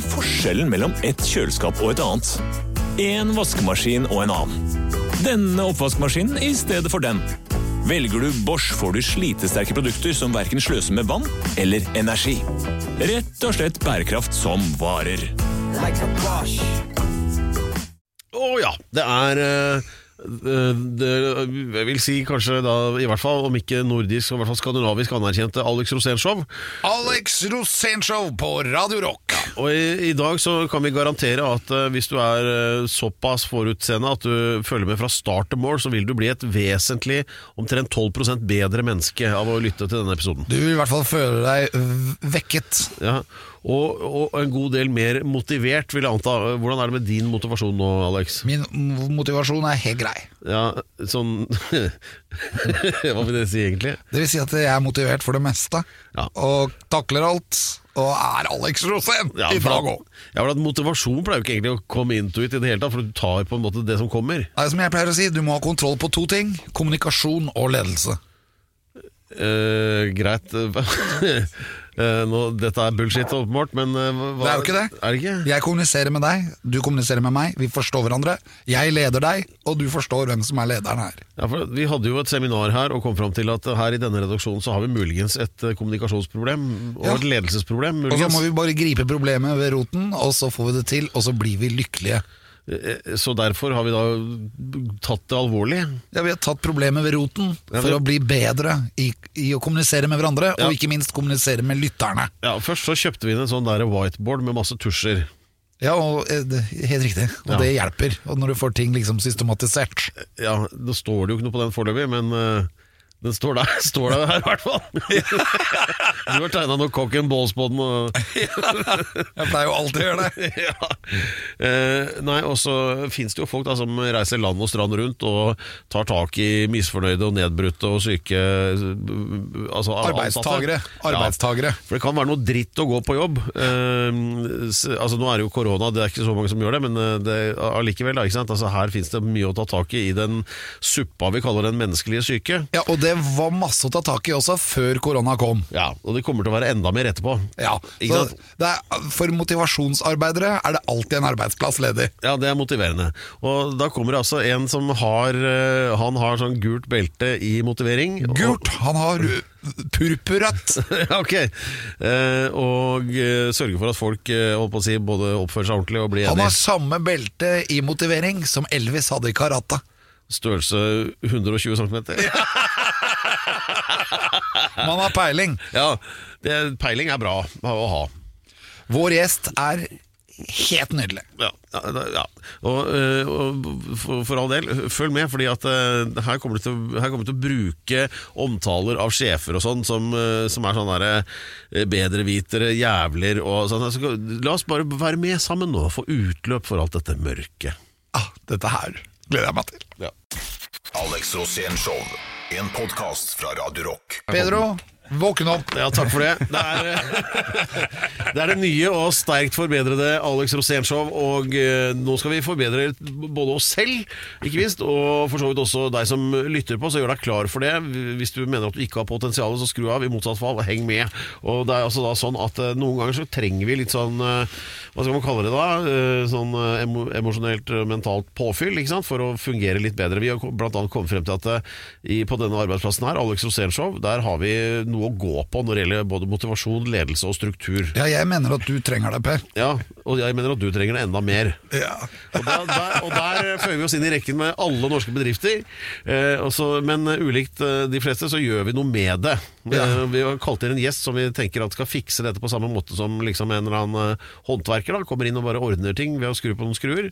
er forskjellen mellom et kjøleskap og et annet? En vaskemaskin og en annen. Denne oppvaskmaskinen i stedet for den. Velger du Bosch, får du slitesterke produkter som verken sløser med vann eller energi. Rett og slett bærekraft som varer. Å ja, det er eh, det, Jeg vil si kanskje da, i hvert fall om ikke nordisk, i hvert fall skandinavisk anerkjente Alex Rosén-show. Alex Rosénshow på Radio Rock. Og i, i dag så kan vi garantere at uh, hvis du er uh, såpass forutseende at du følger med fra start til mål, så vil du bli et vesentlig, omtrent 12% bedre menneske av å lytte til denne episoden. Du vil i hvert fall føle deg vekket. Ja, og, og en god del mer motivert, vil jeg anta. Hvordan er det med din motivasjon nå, Alex? Min motivasjon er helt grei. Ja, sånn Hva vil det si, egentlig? Det vil si at jeg er motivert for det meste, Ja. og takler alt, og er Alex Rosén Ja, i dag òg. Ja, for at Motivasjon pleier jo ikke egentlig å komme into it i det hele tatt, for du tar på en måte det som kommer. Som jeg pleier å si, du må ha kontroll på to ting. Kommunikasjon og ledelse. Eh, greit nå, Dette er bullshit, åpenbart, men eh, hva, Det er jo ikke det. Er det ikke? Jeg kommuniserer med deg, du kommuniserer med meg, vi forstår hverandre. Jeg leder deg, og du forstår hvem som er lederen her. Ja, for Vi hadde jo et seminar her og kom fram til at her i denne redaksjonen så har vi muligens et eh, kommunikasjonsproblem og Ja. et ledelsesproblem. Og så må vi bare gripe problemet ved roten, og så får vi det til, og så blir vi lykkelige. Eh, Så derfor har vi da tatt det alvorlig. Ja, Vi har tatt problemet ved roten Ja, for det- å bli bedre i, i å kommunisere med hverandre, Ja. og ikke minst kommunisere med lytterne. Ja, Først så kjøpte vi inn en sånn der whiteboard med masse tusjer. Ja, og eh, Helt riktig. Og Ja. det hjelper. Og når du får ting liksom systematisert. Ja, Det står det jo ikke noe på den foreløpig, men eh, den står der, står der her i hvert fall. du har tegna noe cock and balls på den. Og, Jeg pleier jo alltid å gjøre det. ja. eh, nei, og så fins det jo folk da som reiser land og strand rundt og tar tak i misfornøyde og nedbrutte og syke altså, Arbeidstagere. Arbeidstagere. Ja, for det kan være noe dritt å gå på jobb. Eh, altså Nå er det jo korona, det er ikke så mange som gjør det, men eh, det, allikevel, da? Altså, her fins det mye å ta tak i i den suppa vi kaller den menneskelige syke. Ja, Og det var masse å ta tak i også før korona kom. Ja, Og det kommer til å være enda mer etterpå. Ja, så det er, For motivasjonsarbeidere er det alltid en arbeidsplass ledig. Ja, det er motiverende. Og da kommer det altså en som har eh, Han har sånn gult belte i motivering. Gult! Han har purpurrødt! ok. Eh, og sørge sørger for at folk eh, holdt på å si, både oppfører seg ordentlig og blir Han har samme belte i motivering som Elvis hadde i karate. Størrelse 120 cm. Man har peiling. Ja, det, peiling er bra å ha. Vår gjest er helt nydelig. Ja, ja. Og, øh, og for, for all del, følg med, fordi at øh, her kommer du til, kommer du til å bruke omtaler av sjefer og sånn som, øh, som er sånn derre bedrevitere, jævler og sånn. Så, la oss bare være med sammen nå og få utløp for alt dette mørket. Ah, dette her gleder jeg meg til. Ja. Alex Rosén Show. En podkast fra Radio Rock. Pedro, våkn opp. Ja, takk for det. Det er, det er det nye og sterkt forbedrede Alex Rosén-show, og eh, nå skal vi forbedre både oss selv, ikke minst, og for så vidt også deg som lytter på, så gjør deg klar for det. Hvis du mener at du ikke har potensial, så skru av. I motsatt fall, heng med. Og det er altså da sånn at eh, noen ganger så trenger vi litt sånn eh, Hva skal man kalle det da? Sånn emo emosjonelt, mentalt påfyll, ikke sant? For å fungere litt bedre. Vi har blant annet kommet frem til at på denne arbeidsplassen her, Alex Rosén-show, der har vi noe å gå på når det gjelder både motivasjon, ledelse og struktur. Ja, jeg mener at du trenger det, Per. Ja, og jeg mener at du trenger det enda mer. Ja. Og der, der, og der føyer vi oss inn i rekken med alle norske bedrifter. Eh, også, men eh, ulikt eh, de fleste, så gjør vi noe med det. Ja. Eh, vi har kalt inn en gjest som vi tenker at skal fikse dette på samme måte som liksom en eller annen eh, håndverker. da Kommer inn og bare ordner ting ved å skru på noen skruer.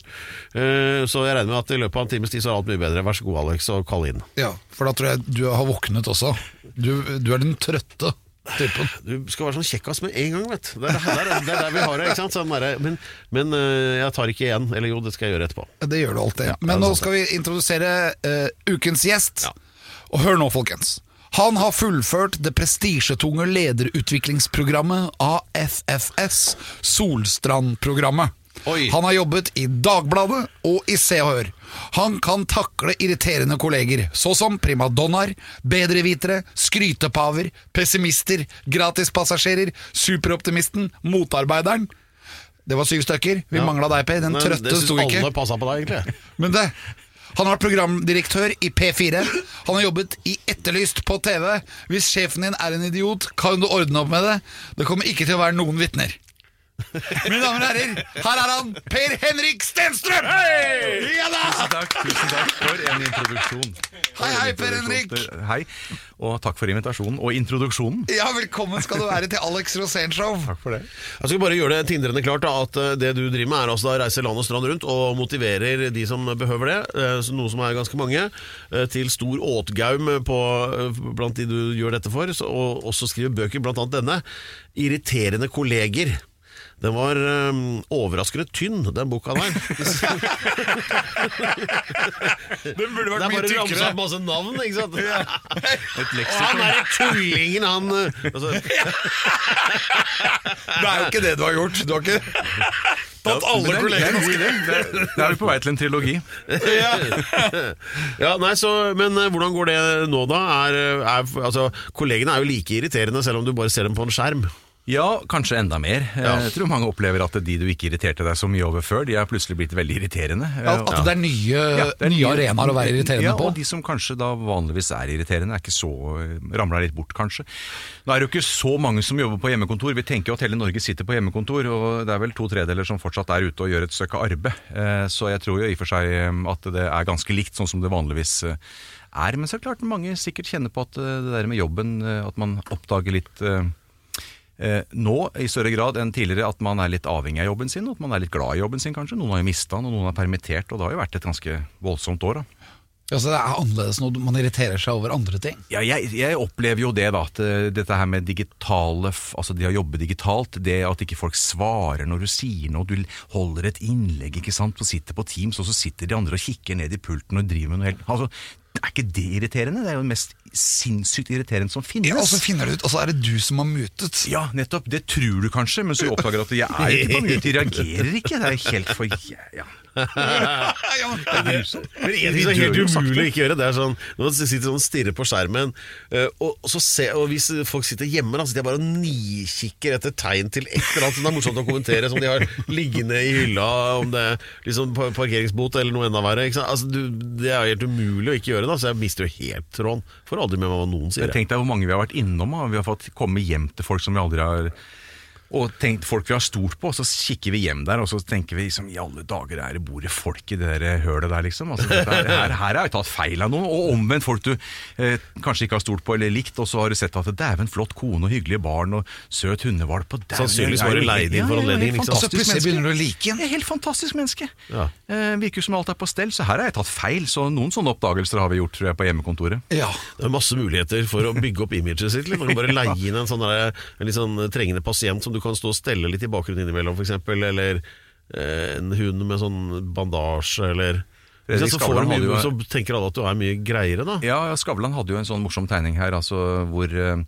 Eh, så jeg regner med at i løpet av en times tid så er alt mye bedre. Vær så god, Alex, og kall inn. ja, for da tror jeg du har våknet også. Du, du er den trøtte typen. Du skal være sånn kjekkas med en gang, vet du. Det er der, det er der vi har det. ikke sant? Sånn der, men men jeg tar ikke igjen. Eller jo, det skal jeg gjøre etterpå. Det gjør du alltid. Ja, Men nå skal vi introdusere uh, ukens gjest. Ja. Og hør nå, folkens. Han har fullført det prestisjetunge lederutviklingsprogrammet AFFS, Solstrand-programmet. Oi. Han har jobbet i Dagbladet og i Se og Hør. Han kan takle irriterende kolleger, så som primadonnaer, bedrevitere, skrytepaver, pessimister, gratispassasjerer, superoptimisten, motarbeideren. Det var syv stykker. Vi Ja. mangla deg, Per. Den Men trøtte det syns sto ikke. alle passa på deg, egentlig. Men det han har vært programdirektør i P4. Han har jobbet i Etterlyst på TV. Hvis sjefen din er en idiot, kan du ordne opp med det. Det kommer ikke til å være noen vitner. Mine damer og herrer, her er han, Per Henrik Stenstrøm! Ja da! Tusen takk, tusen takk for en introduksjon. Hei, hei, Per Henrik. Hei, og takk for invitasjonen og introduksjonen. Ja, Velkommen skal du være til Alex Rosén Show. Takk for det. Jeg skal bare gjøre det tindrende klart da, at eh, det du driver med er altså da reise land og strand rundt og motiverer de som behøver det, eh, noe som er ganske mange, eh, til stor åtgaum på, blant de du gjør dette for, og også skriver bøker, blant annet denne, Irriterende kolleger. Den var um, overraskende tynn, den boka der. Den burde vært mye tykkere. Det er bare ramsa opp masse navn, ikke sant? Et Og han er tullingen, han eh, altså, Det er jo ikke det du har gjort. Du har ikke tatt alle kollegene. Da er vi på vei til en trilogi. Ja, nei, så, Men eh, hvordan går det nå, da? Er, er, altså, kollegene er jo like irriterende selv om du bare ser dem på en skjerm. Ja, kanskje enda mer. Ja. Jeg tror mange opplever at de du ikke irriterte deg så mye over før, de er plutselig blitt veldig irriterende. At, at det er nye, Ja, det er nye nye- arenaer å være irriterende ja, på. og de som kanskje da vanligvis er irriterende, er ikke så ramla litt bort, kanskje. Nå er det jo ikke så mange som jobber på hjemmekontor. Vi tenker jo at hele Norge sitter på hjemmekontor, og det er vel to tredeler som fortsatt er ute og gjør et stykke arbeid. Eh, Så jeg tror jo i og for seg eh, at det er ganske likt, sånn som det vanligvis eh, er. Men så er det klart mange sikkert kjenner på at eh, det der med jobben, eh, at man oppdager litt eh, Eh, nå i større grad enn tidligere at man er litt avhengig av jobben sin, og at man er litt glad i jobben sin kanskje. Noen har jo mista den, og noen er permittert, og det har jo vært et ganske voldsomt år. da. Ja, så det er annerledes når man irriterer seg over andre ting. Ja, jeg, jeg opplever jo det, da. At eh, dette her med digitale Altså det å jobbe digitalt, det at ikke folk svarer når du sier noe, du holder et innlegg, ikke sant, og sitter på Teams, og så sitter de andre og kikker ned i pulten og driver med noe helt Altså, er ikke det irriterende? Det er jo den mest sinnssykt irriterende som finnes. Ja, og så finner du ut, og så er det du som har mutet. Ja, nettopp. Det tror du kanskje, men så oppdager du at jeg er ikke på mute, de reagerer ikke. Det er helt for ja. Men en ting som er helt umulig å ikke gjøre, det er sånn når man sitter sånn og stirrer på skjermen, eh, og, se, og hvis folk sitter hjemme, da sitter jeg bare og nikikker etter tegn til et eller annet som det er morsomt å kommentere, som de har liggende i hylla, om det er liksom parkeringsbot eller noe enda verre. Ikke sant? Altså, du, det er helt umulig å ikke gjøre, da, så jeg mister jo helt tråden. Aldri med meg hva noen sier. Tenk deg hvor mange vi har vært innom. Vi har fått komme hjem til folk som vi aldri har og tenkt folk vi har stort på, og så kikker vi hjem der, og så tenker vi liksom, i alle dager er det bor det folk i det der hølet der, liksom. Altså, der, her, har jeg tatt feil av noen. Og omvendt folk du eh, kanskje ikke har stolt på eller likt, og så har du sett at det er en flott kone og hyggelige barn og søt hundevalp. og dæven, Sannsynligvis var du leid inn Ja, for ja, anledningen, ja, fantastisk plutselig begynner du å like en. Helt fantastisk menneske. Ja. Eh, virker som alt er på stell, så her har jeg tatt feil. Så noen sånne oppdagelser har vi gjort tror jeg, på hjemmekontoret. Ja. Det er masse muligheter for å bygge opp imaget sitt. Man kan bare leie inn en sånn der, en litt sånn trengende pasient som du kan stå og stelle litt i bakgrunnen innimellom, f.eks. Eller eh, en hund med sånn bandasje, eller så, får Skavlan du mye, jo- så tenker alle at du er mye greiere, da. Ja, ja, Skavlan hadde jo en sånn morsom tegning her, altså hvor eh,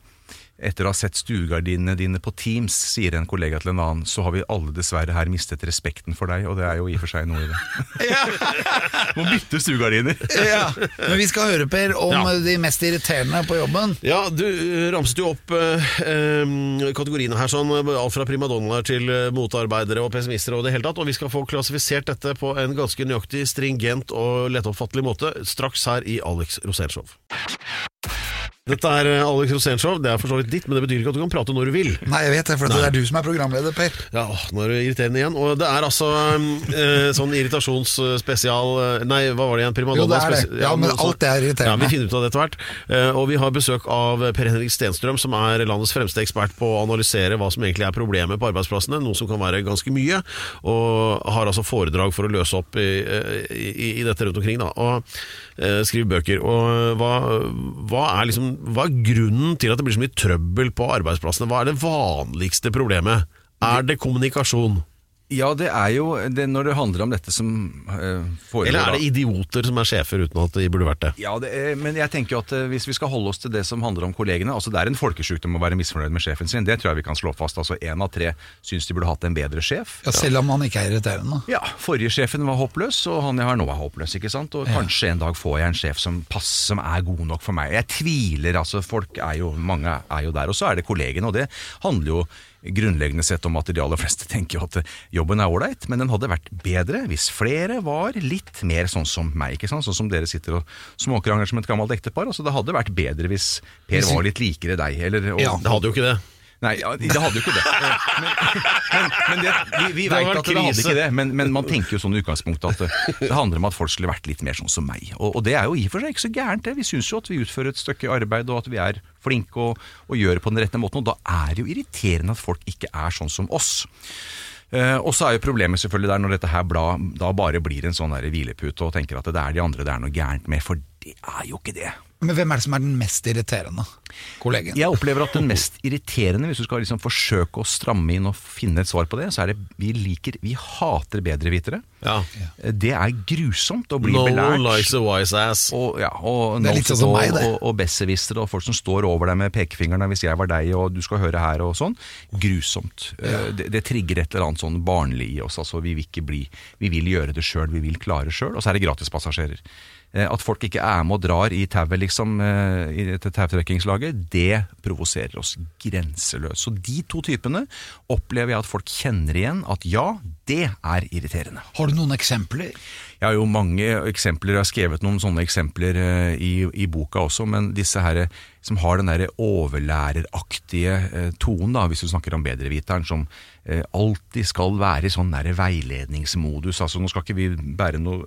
etter å ha sett stuegardinene dine på Teams, sier en kollega til en annen, så har vi alle dessverre her mistet respekten for deg, og det er jo i og for seg noe i det. Må bytte stuegardiner. ja. Men vi skal høre, Per, om Ja. de mest irriterende på jobben. Ja, du eh, ramset jo opp eh, eh, kategoriene her, sånn, eh, alt fra primadonnaer til eh, motarbeidere og pessimister og det hele tatt, og vi skal få klassifisert dette på en ganske nøyaktig, stringent og lettoppfattelig måte straks her i Alex Rosénshow. Dette er eh, Alex Rosénshow, det er for så vidt ditt, men det betyr ikke at du kan prate når du vil. Nei, jeg vet det, for det er du som er programleder, Per. Ja, nå er du irriterende igjen. Og det er altså eh, sånn irritasjonsspesial eh, Nei, hva var det igjen? Primadonna Jo, det er det. Ja, men alt det er irriterende. Ja, Vi finner ut av det etter hvert. Eh, og vi har besøk av Per Henrik Stenstrøm, som er landets fremste ekspert på å analysere hva som egentlig er problemet på arbeidsplassene, noe som kan være ganske mye, og har altså foredrag for å løse opp i, i, i dette rundt omkring. Da. Og eh, skriver bøker. Og hva, hva, er liksom, hva er grunnen til at det blir så mye trøbbel på arbeidsplassene? Hva er det vanligste problemet? Er det kommunikasjon? Ja, det er jo det, når det handler om dette som eh, foregår Eller er det idioter som er sjefer uten at de burde vært det? Ja, det er, men jeg tenker jo at eh, hvis vi skal holde oss til det som handler om kollegene altså Det er en folkesjukdom å være misfornøyd med sjefen sin, det tror jeg vi kan slå fast. Altså Én av tre syns de burde hatt en bedre sjef. Ja, selv om han ikke er irriterende. Ja, Forrige sjefen var håpløs, og han jeg har nå er håpløs. ikke sant? Og kanskje en dag får jeg en sjef som passer, som er god nok for meg. Jeg tviler, altså. Folk er jo, mange er jo der. Og så er det kollegene, og det handler jo grunnleggende sett om at de aller fleste tenker at jobben er ålreit, men den hadde vært bedre hvis flere var litt mer sånn som meg. ikke sant? Sånn som dere sitter og småkrangler som et gammelt ektepar. altså Det hadde vært bedre hvis Per var litt likere deg. Eller, og, Ja. Det hadde jo ikke det. Nei, ja, det hadde jo ikke det. Men, men, men det, vi, vi Det vet vært at det hadde krise. ikke det, men, men man tenker jo sånn i utgangspunktet at det, det handler om at folk skulle vært litt mer sånn som meg. Og, og det er jo i og for seg ikke så gærent, det. Vi syns jo at vi utfører et stykke arbeid, og at vi er flinke og, og gjør det på den rette måten. Og da er det jo irriterende at folk ikke er sånn som oss. Eh, og så er jo problemet selvfølgelig der når dette her bla, da bare blir en sånn der hvilepute og tenker at det er de andre det er noe gærent med, for det er jo ikke det. Men hvem er det som er den mest irriterende kollegen? Jeg opplever at den mest irriterende, hvis du skal liksom forsøke å stramme inn og finne et svar på det, så er det vi liker Vi hater bedrevitere. Ja. Det er grusomt å bli No one No likes a wise ass. Og, ja, og Det er litt sånn som meg, det. og, og besserwissere og folk som står over deg med pekefingeren hvis jeg var deg og du skal høre her og sånn. Grusomt. Ja. Det, det trigger et eller annet sånn barnlig i oss. Altså, vi vil ikke bli Vi vil gjøre det sjøl, vi vil klare sjøl. Og så er det gratispassasjerer. Eh, At folk ikke er med og drar i tauet, liksom, til tautrekkingslaget, det provoserer oss grenseløst. Så de to typene opplever jeg at folk kjenner igjen at ja, det er irriterende. Har du noen eksempler? Jeg har jo mange eksempler, jeg har skrevet noen sånne eksempler eh, i, i boka også, men disse her eh, som har den der overlæreraktige eh, tonen, da, hvis du snakker om bedreviteren, som alltid skal være i sånn der veiledningsmodus. Altså, nå skal ikke vi bære noe,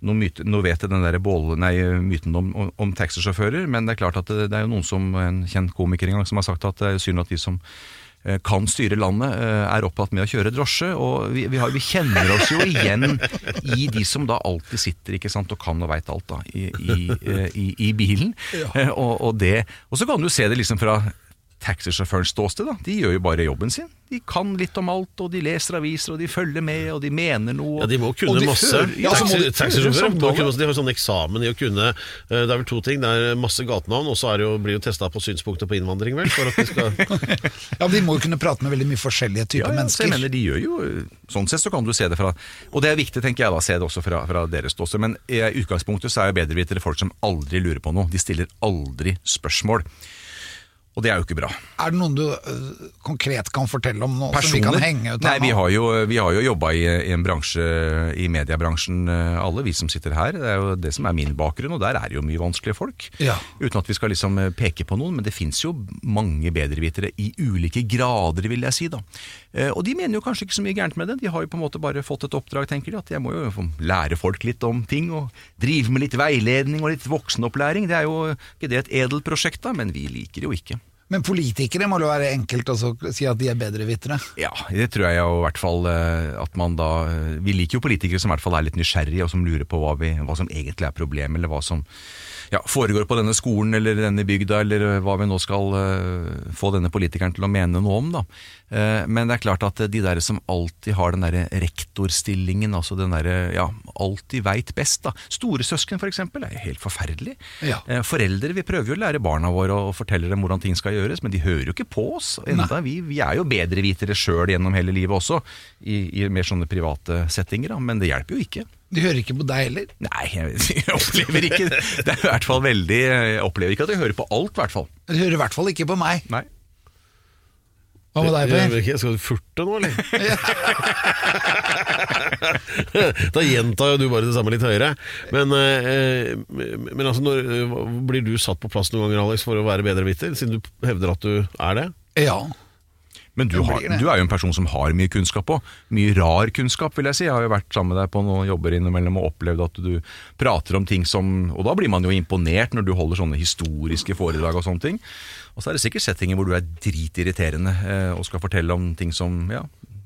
noe, myte, noe ved til den der bål, nei, myten om, om, taxisjåfører, men det er klart at det, det er jo noen som, en kjent komiker en gang, som har sagt at det er synd at de som kan styre landet, eh, er opptatt med å kjøre drosje. Og vi, vi, har, vi kjenner oss jo igjen i de som da alltid sitter ikke sant, og kan og veit alt da, i, i, eh, i, i bilen. Ja. Og, og, det, og så kan du se det liksom fra taxisjåførens ståsted. da. De gjør jo bare jobben sin. De kan litt om alt, og de leser aviser, og de følger med, og de mener noe. Ja, De må kunne de masse. fører- ja, så må må kunne. De har sånn eksamen i å kunne eh, Det er vel to ting. Det er masse gatenavn, og så er det jo, blir jo testa på synspunkter på innvandring, vel. For at de skal Ja, De må jo kunne prate med veldig mye forskjellige typer Ja, ja, så mennesker. jeg mener de gjør jo Sånn sett så kan du se det fra Og det er viktig, tenker jeg da, se det også fra, fra deres ståsted. Men i utgangspunktet så er jo bedrevitere folk som aldri lurer på noe. De stiller aldri spørsmål. Og det er jo ikke bra. Er det noen du øh, konkret kan fortelle om nå, som vi kan henge ut Nei, vi har jo, vi har jo jobba i, i en bransje, i mediebransjen eh, alle, vi som sitter her. Det er jo det som er min bakgrunn, og der er det jo mye vanskelige folk. Ja. Uten at vi skal liksom eh, peke på noen, men det fins jo mange bedrevitere i ulike grader, vil jeg si. da. Eh, Og de mener jo kanskje ikke så mye gærent med det. De har jo på en måte bare fått et oppdrag, tenker de, at jeg må jo lære folk litt om ting, og drive med litt veiledning og litt voksenopplæring. Det er jo ikke det et edelt prosjekt, da, men vi liker det jo ikke. Men politikere må det være enkelt å si at de er bedrevitere. Ja, det tror jeg jo i hvert fall eh, at man da eh, Vi liker jo politikere som i hvert fall er litt nysgjerrige, og som lurer på hva, vi, hva som egentlig er problemet, eller hva som ja, foregår på denne skolen eller denne bygda, eller eh, hva vi nå skal uh, få denne politikeren til å mene noe om. da. Uh, men det er klart at de der som alltid har den derre rektorstillingen, altså den derre ja, alltid veit best, da. Storesøsken eksempel, er helt forferdelig. Ja. Uh, Foreldre vi prøver jo å lære barna våre og fortelle dem hvordan ting skal gjøres, men de hører jo ikke på oss. Enda vi, vi er jo bedrevitere sjøl gjennom hele livet også, i, i mer sånne private settinger, da. men det hjelper jo ikke. De hører ikke på deg heller. Nei, jeg, jeg opplever ikke det. Det er i hvert fall veldig Jeg opplever ikke at jeg hører på alt, i hvert fall. De hører i hvert fall ikke på meg. Nei. Hva med deg, Per? ikke. Skal du furte nå, eller? da gjentar jo du bare det samme litt høyere. Men, eh, men altså, når, eh, blir du satt på plass noen ganger, Alex, for å være bedreviter, siden du hevder at du er det? Ja. Men du, har, du er jo en person som har mye kunnskap òg. Mye rar kunnskap, vil jeg si. Jeg har jo vært sammen med deg på noen jobber innimellom og opplevd at du prater om ting som Og da blir man jo imponert når du holder sånne historiske foredrag og sånne ting. Og så er det sikkert settinger hvor du er dritirriterende eh, og skal fortelle om ting som ja,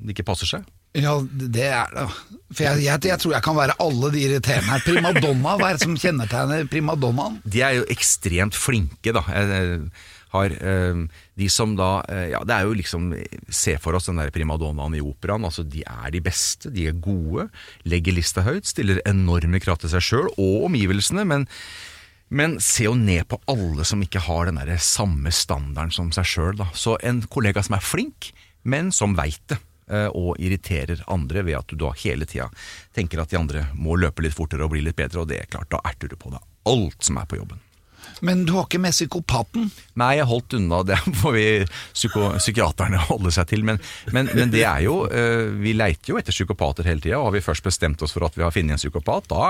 ikke passer seg. Ja, det er det. For jeg, jeg, jeg tror jeg kan være alle de irriterende her. Primadonna, hva er det som kjennetegner primadonnaen? De er jo ekstremt flinke, da. Jeg, eh, har eh, de som da eh, Ja, det er jo liksom Se for oss den der primadonnaen i operaen. Altså, de er de beste, de er gode. Legger lista høyt, stiller enorme krav til seg sjøl og omgivelsene. men men se jo ned på alle som ikke har den der samme standarden som seg sjøl. Så en kollega som er flink, men som veit det, eh, og irriterer andre ved at du da hele tida tenker at de andre må løpe litt fortere og bli litt bedre, og det er klart, da erter du på deg alt som er på jobben. Men du har ikke med psykopaten? Nei, jeg holdt unna. Det får vi psyko psykiaterne holde seg til. Men, men, men det er jo eh, Vi leiter jo etter psykopater hele tida. Og har vi først bestemt oss for at vi har funnet en psykopat, da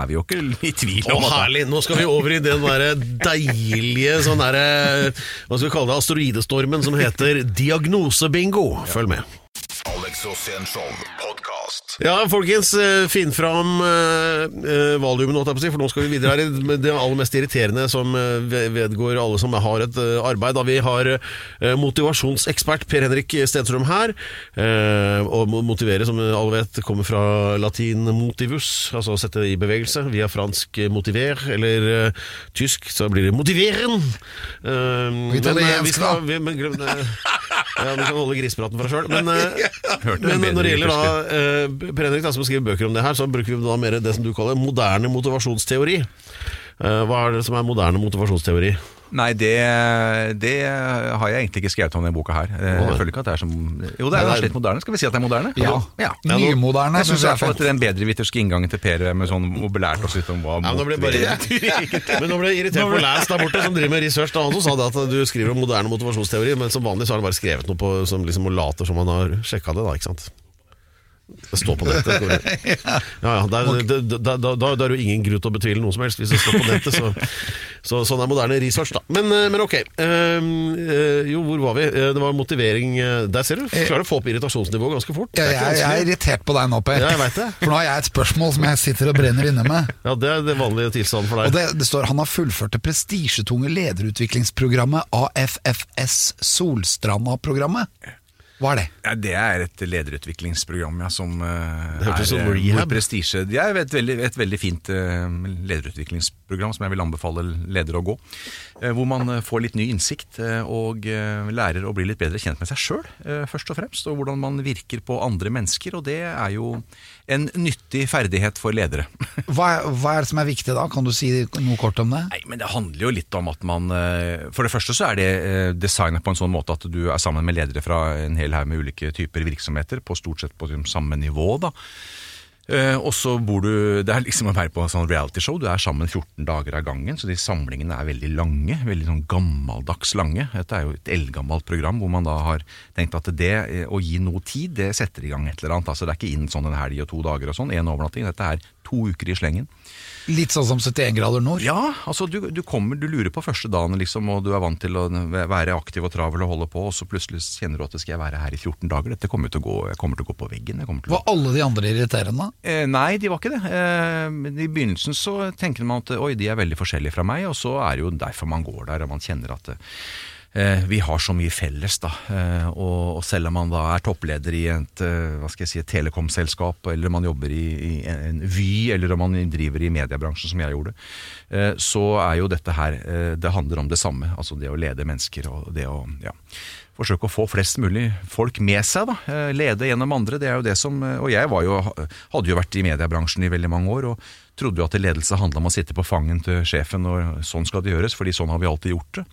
er vi jo ikke i tvil om Å, herlig! Nå skal vi over i den der deilige sånn derre Hva skal vi kalle det? Asteroidestormen som heter diagnosebingo. Følg med. Alex Rosén Show podkast. Ja, folkens, eh, finn fram eh, valiumet, å si, for nå skal vi videre her i det aller mest irriterende som eh, vedgår alle som har et eh, arbeid. Da vi har eh, motivasjonsekspert Per Henrik Stenstrøm her. eh, og mo- motivere, som alle vet, kommer fra latin motivus, altså sette i bevegelse, via fransk motiver, eller eh, tysk så blir det motiveren. Og italiensk, da? Ja, Du kan holde grisepraten for deg sjøl. Men, eh, men når det gjelder da eh, Per Henrik da, som skriver bøker om det her, så bruker vi da mer det som du kaller moderne motivasjonsteori. Eh, hva er det som er moderne motivasjonsteori? Nei, det, det har jeg egentlig ikke skrevet om i denne boka her. Eh. Jeg føler ikke at det er som Jo, det er kanskje litt moderne. Skal vi si at det er moderne? Ja. ja. Nymoderne Jeg syns i jeg hvert er fall at den bedreviterske inngangen til Per med sånn hvor belært oss litt om hva Ja, men nå ble jeg bare irritert Men nå ble jeg irritert på Lance der borte, som driver med research. Da han som sa det at du skriver om moderne motivasjonsteori, men som vanlig så har han bare skrevet noe på, som liksom og later som han har sjekka det, da, ikke sant? Det står på nettet. Ja, ja, der, da, da, da, er det jo ingen grunn til å betvile noe som helst hvis det står på nettet. Så, så, sånn er moderne research, da. Men, eh, men ok. Ehm, eh, jo, hvor var vi? Eh, Det var motivering Der ser du. Klarer å få opp irritasjonsnivået ganske fort. Det Jeg, er jeg, er irritert på deg nå, Per. Ja. For nå har jeg et spørsmål som jeg sitter og brenner inne med. Ja, det er det vanlige tilstanden for Og deg. det, det står han har fullført det prestisjetunge lederutviklingsprogrammet AFFS Solstranda-programmet. Hva er det? Ja, Det er et lederutviklingsprogram ja, som uh, Det er som eh, rehab. prestisje Det er et veldig, et veldig fint eh, lederutviklingsprogram som jeg vil anbefale ledere å gå. Eh, hvor man eh, får litt ny innsikt eh, og lærer å bli litt bedre kjent med seg sjøl, først og fremst. Og hvordan man virker på andre mennesker. Og det er jo en nyttig ferdighet for ledere. Hva er, hva er det som er viktig da? Kan du si noe kort om det? Nei, men Det handler jo litt om at man For det første så er det designet på en sånn måte at du er sammen med ledere fra en hel haug med ulike typer virksomheter, på stort sett på samme nivå. da. Eh, og så bor du Det er liksom å være på en sånn realityshow. Du er sammen 14 dager av gangen, så de samlingene er veldig lange. Veldig sånn gammeldags lange. Dette er jo et eldgammelt program hvor man da har tenkt at det eh, å gi noe tid, det setter i gang et eller annet. Altså Det er ikke inn sånn en helg og to dager og sånn, én overnatting. Dette er to uker i slengen. Litt sånn som 71 grader nord? Ja, altså du, du kommer, du lurer på første dagen liksom, og du er vant til å være aktiv og travel og holde på, og så plutselig kjenner du at skal jeg være her i 14 dager, dette kommer til å gå, jeg kommer til å gå på veggen. Å... Var alle de andre irriterende? Eh, nei, de var ikke det. Eh, I begynnelsen så tenker man at oi, de er veldig forskjellige fra meg, og så er det jo derfor man går der, og man kjenner at eh, vi har så mye felles, da. Eh, og, selv om man da er toppleder i et, eh, hva skal jeg si, telekomselskap, eller man jobber i, en Vy, eller om man driver i mediebransjen, som jeg gjorde, eh, så er jo dette her eh, Det handler om det samme. Altså det å lede mennesker og det å ja, forsøke å få flest mulig folk med seg. da, eh, Lede gjennom andre. det er jo det som, eh, Og jeg jo, hadde jo vært i mediebransjen i veldig mange år og trodde jo at ledelse handla om å sitte på fangen til sjefen, og sånn skal det gjøres, fordi sånn har vi alltid gjort det.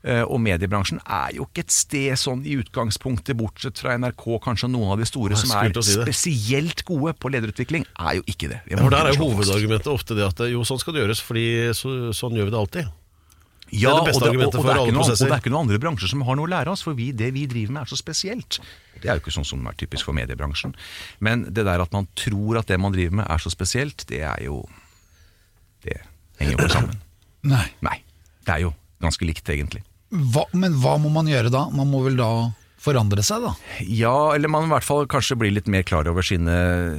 Eh, Og mediebransjen er jo ikke et sted sånn i utgangspunktet, bortsett fra NRK, kanskje noen av de store som er si spesielt gode på lederutvikling, er jo ikke det. Ja, For der er jo hovedargumentet ofte det at jo, sånn skal det gjøres, fordi så, sånn gjør vi det alltid. Ja, Det det og, det, og, og, det er alle ikke noe, og det er ikke noen andre bransjer som har noe å lære oss, for vi, det vi driver med er så spesielt. Det er jo ikke sånn som er typisk for mediebransjen. Men det der at man tror at det man driver med er så spesielt, det er jo Det henger jo ikke sammen. Nei. Nei. Det er jo ganske likt, egentlig. Hva, men hva må man gjøre da? Man må vel da forandre seg, da? Ja, eller man i hvert fall kanskje blir litt mer klar over sine,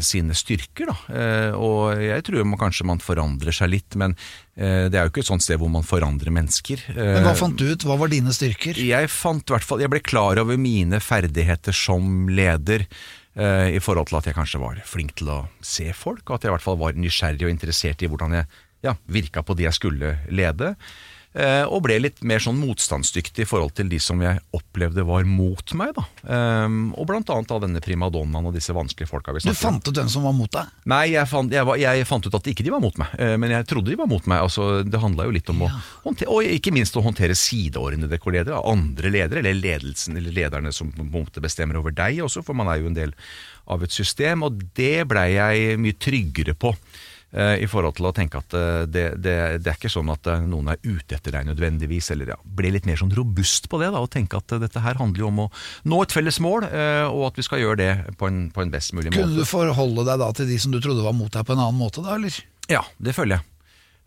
sine styrker, da. Eh, og jeg tror man, kanskje man forandrer seg litt, men eh, det er jo ikke et sånt sted hvor man forandrer mennesker. Men hva Eh, fant du ut? Hva var dine styrker? Jeg fant hvert fall, jeg ble klar over mine ferdigheter som leder. eh, I forhold til at jeg kanskje var flink til å se folk, og at jeg i hvert fall var nysgjerrig og interessert i hvordan jeg ja, virka på de jeg skulle lede. Eh, Og ble litt mer sånn motstandsdyktig i forhold til de som jeg opplevde var mot meg. da. Eh, Og blant annet av denne primadonnaen og disse vanskelige folka Du fant ut hvem som var mot deg? Nei, jeg fant, jeg, var, jeg fant ut at ikke de var mot meg, eh, men jeg trodde de var mot meg. Altså, det handla jo litt om å håndtere, og ikke minst å håndtere sideordnede kolleger, andre ledere, eller ledelsen, eller lederne som på en måte bestemmer over deg også, for man er jo en del av et system, og det blei jeg mye tryggere på. Eh, I forhold til å tenke at eh, det, det, det er ikke sånn at eh, noen er ute etter deg nødvendigvis, eller ja, bli litt mer sånn robust på det, da, og tenke at dette her handler jo om å nå et felles mål, og at vi skal gjøre det på en, på en best mulig måte. Kunne du forholde deg da til de som du trodde var mot deg på en annen måte, da, eller? Ja, det føler jeg.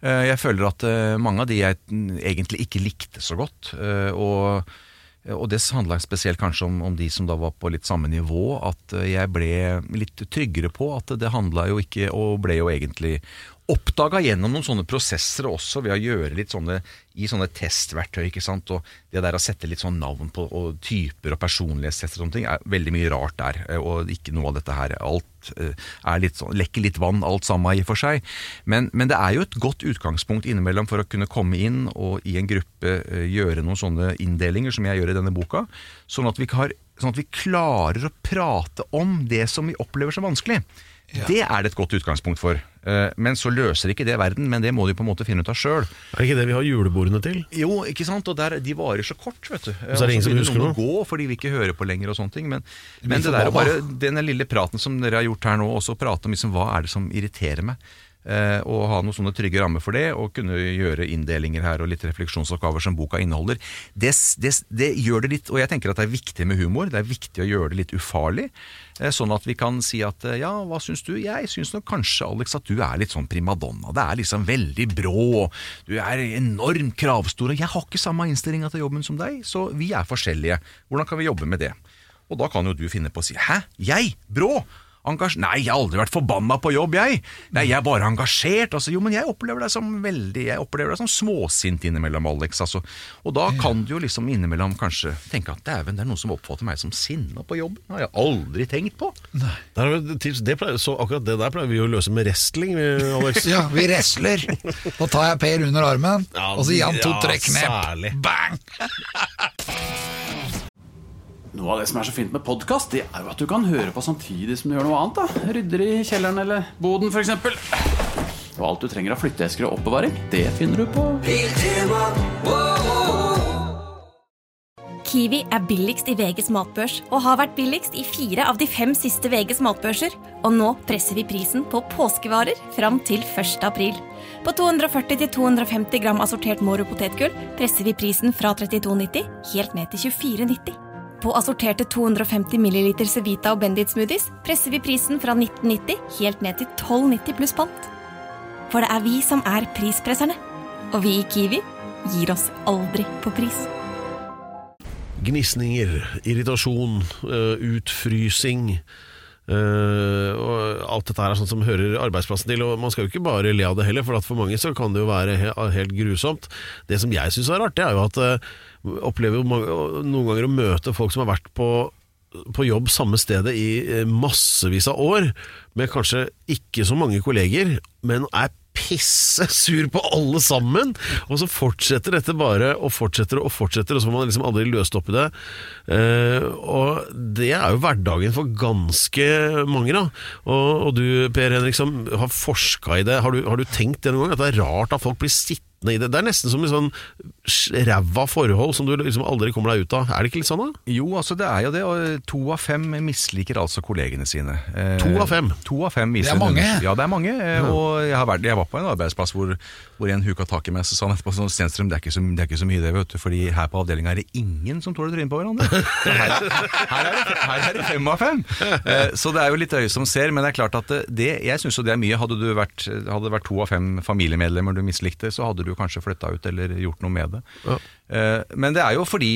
Jeg føler at mange av de jeg egentlig ikke likte så godt, og, og det handla spesielt kanskje om, om de som da var på litt samme nivå, at eh, jeg ble litt tryggere på at det handla jo ikke, og ble jo egentlig oppdaga gjennom noen sånne prosesser også, ved å gjøre litt sånne i sånne testverktøy. ikke sant, og Det der å sette litt sånn navn på og typer og personlighetstester og sånne ting, er veldig mye rart der. eh, Og ikke noe av dette her. Alt eh, er litt sånn, lekker litt vann, alt sammen i og for seg. Men, men det er jo et godt utgangspunkt innimellom for å kunne komme inn og i en gruppe eh, gjøre noen sånne inndelinger som jeg gjør i denne boka, sånn at vi, har, sånn at vi klarer å prate om det som vi opplever som vanskelig. Det er det et godt utgangspunkt for. Eh, Men så løser ikke det verden, men det må de på en måte finne ut av sjøl. Er det ikke det vi har julebordene til? Jo, ikke sant? Og der, de varer så kort, vet du. så er det ingen som husker noe. gå, for de vil ikke høre på lenger og sånne ting. Men, men det der bare, den lille praten som dere har gjort her nå, også prate om liksom, hva er det som irriterer meg. Eh, og ha noen sånne trygge rammer for det, og kunne gjøre inndelinger her og litt refleksjonsoppgaver som boka inneholder. Det, det, det gjør det litt, og jeg tenker at det er viktig med humor. Det er viktig å gjøre det litt ufarlig. Eh, Sånn at vi kan si at eh, ja, hva syns du? Jeg syns nok kanskje, Alex, at du er litt sånn primadonna. Det er liksom veldig brå, og du er enormt kravstor. Og jeg har ikke samme innstillinga til jobben som deg, så vi er forskjellige. Hvordan kan vi jobbe med det? Og da kan jo du finne på å si hæ, jeg? Brå? Engasj Nei, jeg har aldri vært forbanna på jobb, jeg. Nei, jeg er bare engasjert. Altså, jo, men jeg opplever deg som veldig Jeg opplever deg som småsint innimellom, Alex. Altså. Og da kan du jo liksom innimellom kanskje tenke at dæven, det er noen som oppfatter meg som sinna på jobb. Det har jeg aldri tenkt på. Nei. Det pleier, så akkurat det der pleier vi å løse med wrestling, Alex. Ja, vi wrestler. Da tar jeg Per under armen, Ja, og så gir han to ja, trekk særlig. Bang! Noe av det som er så fint med podkast, det er jo at du kan høre på samtidig som du gjør noe annet. da Rydder i kjelleren eller boden, f.eks. Og alt du trenger av flytteesker og oppbevaring, det finner du på Kiwi er billigst i VGs matbørs og har vært billigst i fire av de fem siste VGs matbørser. Og nå presser vi prisen på påskevarer fram til 1. april. På 240-250 gram assortert Moro potetgull presser vi prisen fra 32,90 helt ned til 24,90. På assorterte 250 ml Cevita og Bendit smoothies presser vi prisen fra 1990 helt ned til 12,90 pluss pant. For det er vi som er prispresserne. Og vi i Kiwi gir oss aldri på pris. Gnisninger, irritasjon, eh, utfrysing. Uh, og alt dette her er sånt som hører arbeidsplassen til. Og man skal jo ikke bare le av det heller, for for mange så kan det jo være he helt grusomt. Det som jeg syns er rart, det er jo at uh, opplever jo mange, noen ganger å møte folk som har vært på på jobb samme stedet i eh, massevis av år, med kanskje ikke så mange kolleger, men er pisse sur på alle sammen, og så fortsetter dette bare og fortsetter og fortsetter, og så får man liksom aldri løst opp i det. Eh, og det er jo hverdagen for ganske mange, da. Og, og du, Per Henrik, som har forska i det, har du, har du tenkt det noen gang? At det er rart at folk blir sittende i det? Det er nesten som et sånn ræva forhold som du liksom aldri kommer deg ut av. Er det ikke litt sånn, da? Jo, altså det er jo det. Og to av fem misliker altså kollegene sine. Eh, To av fem? To av fem viser Det er mange. en. Ja, det er mange. Ja. Og jeg, har vært, jeg var på en arbeidsplass hvor, hvor en huka tak i meg, så sa etterpå sånn Stenstrøm, det er, ikke så, det er ikke så mye det, vet du. Fordi her på avdelinga er det ingen som tåler trynet på hverandre. Her, her, er det, her er det fem av fem. Eh, Så det er jo litt øye som ser, men det er klart at det- det, jeg syns jo det er mye. Hadde, du vært, hadde det vært to av fem familiemedlemmer du mislikte, så hadde du kanskje flytta ut eller gjort noe med det. Eh, Men det er jo fordi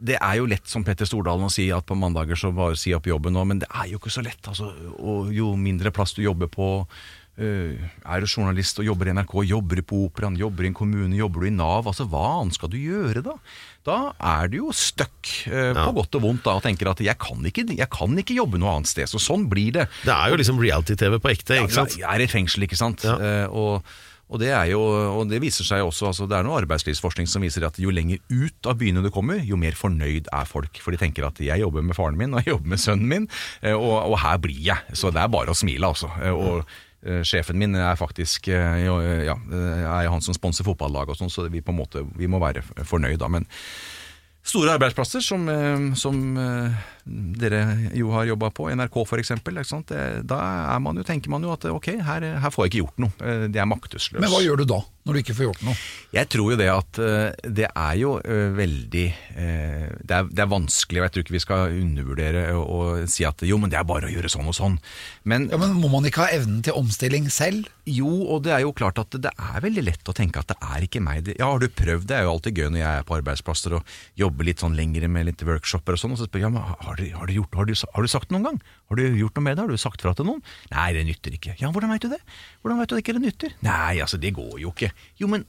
det er jo lett som Petter Stordalen å si at på mandager så bare si opp jobben nå, men det er jo ikke så lett. Altså, og jo mindre plass du jobber på eh, Er du journalist og jobber i NRK, jobber du på Operaen, jobber i en kommune, jobber du i Nav, altså hva annet skal du gjøre da? Da er du jo stuck eh, på godt og vondt da, og tenker at jeg kan, ikke, jeg kan ikke jobbe noe annet sted. Så sånn blir det. Det er jo liksom reality-TV på ekte, ikke sant? Jeg er i fengsel, ikke sant? Ja. Eh, og, og, det er jo, og det viser seg også, altså det er noe arbeidslivsforskning som viser at jo lenger ut av byene du kommer, jo mer fornøyd er folk. For de tenker at jeg jobber med faren min, og jeg jobber med sønnen min, eh, og, og her blir jeg. Så det er bare å smile, altså. Eh, Og eh, sjefen min er faktisk eh, ja, er han som sponser fotballaget og sånn, så vi på en måte vi må være fornøyd da. Men Store arbeidsplasser som, som dere jo har jobba på, NRK f.eks. Da er man jo, tenker man jo at ok, her, her får jeg ikke gjort noe. Eh, Det er maktesløs. Men hva gjør du da, når du ikke får gjort noe? Jeg tror jo det at eh, det er jo eh, veldig det, er, det er vanskelig, og jeg tror ikke vi skal undervurdere og, og si at jo, men det er bare å gjøre sånn og sånn. Men Ja, men Må man ikke ha evnen til omstilling selv? jo, og det er jo klart at det er veldig lett å tenke at det er ikke meg. Ja, har du prøvd? Det er jo alltid gøy når jeg er på arbeidsplasser og jobber litt sånn lengre med litt workshoper og sånn, og så spør jeg ja, men har du, har du gjort, har du, har du sagt det noen gang? Har du gjort noe med det? Har du sagt fra til noen? Nei, det nytter ikke. Ja, hvordan veit du det? Hvordan veit du det ikke det nytter? Nei, altså, det går jo ikke. Jo, men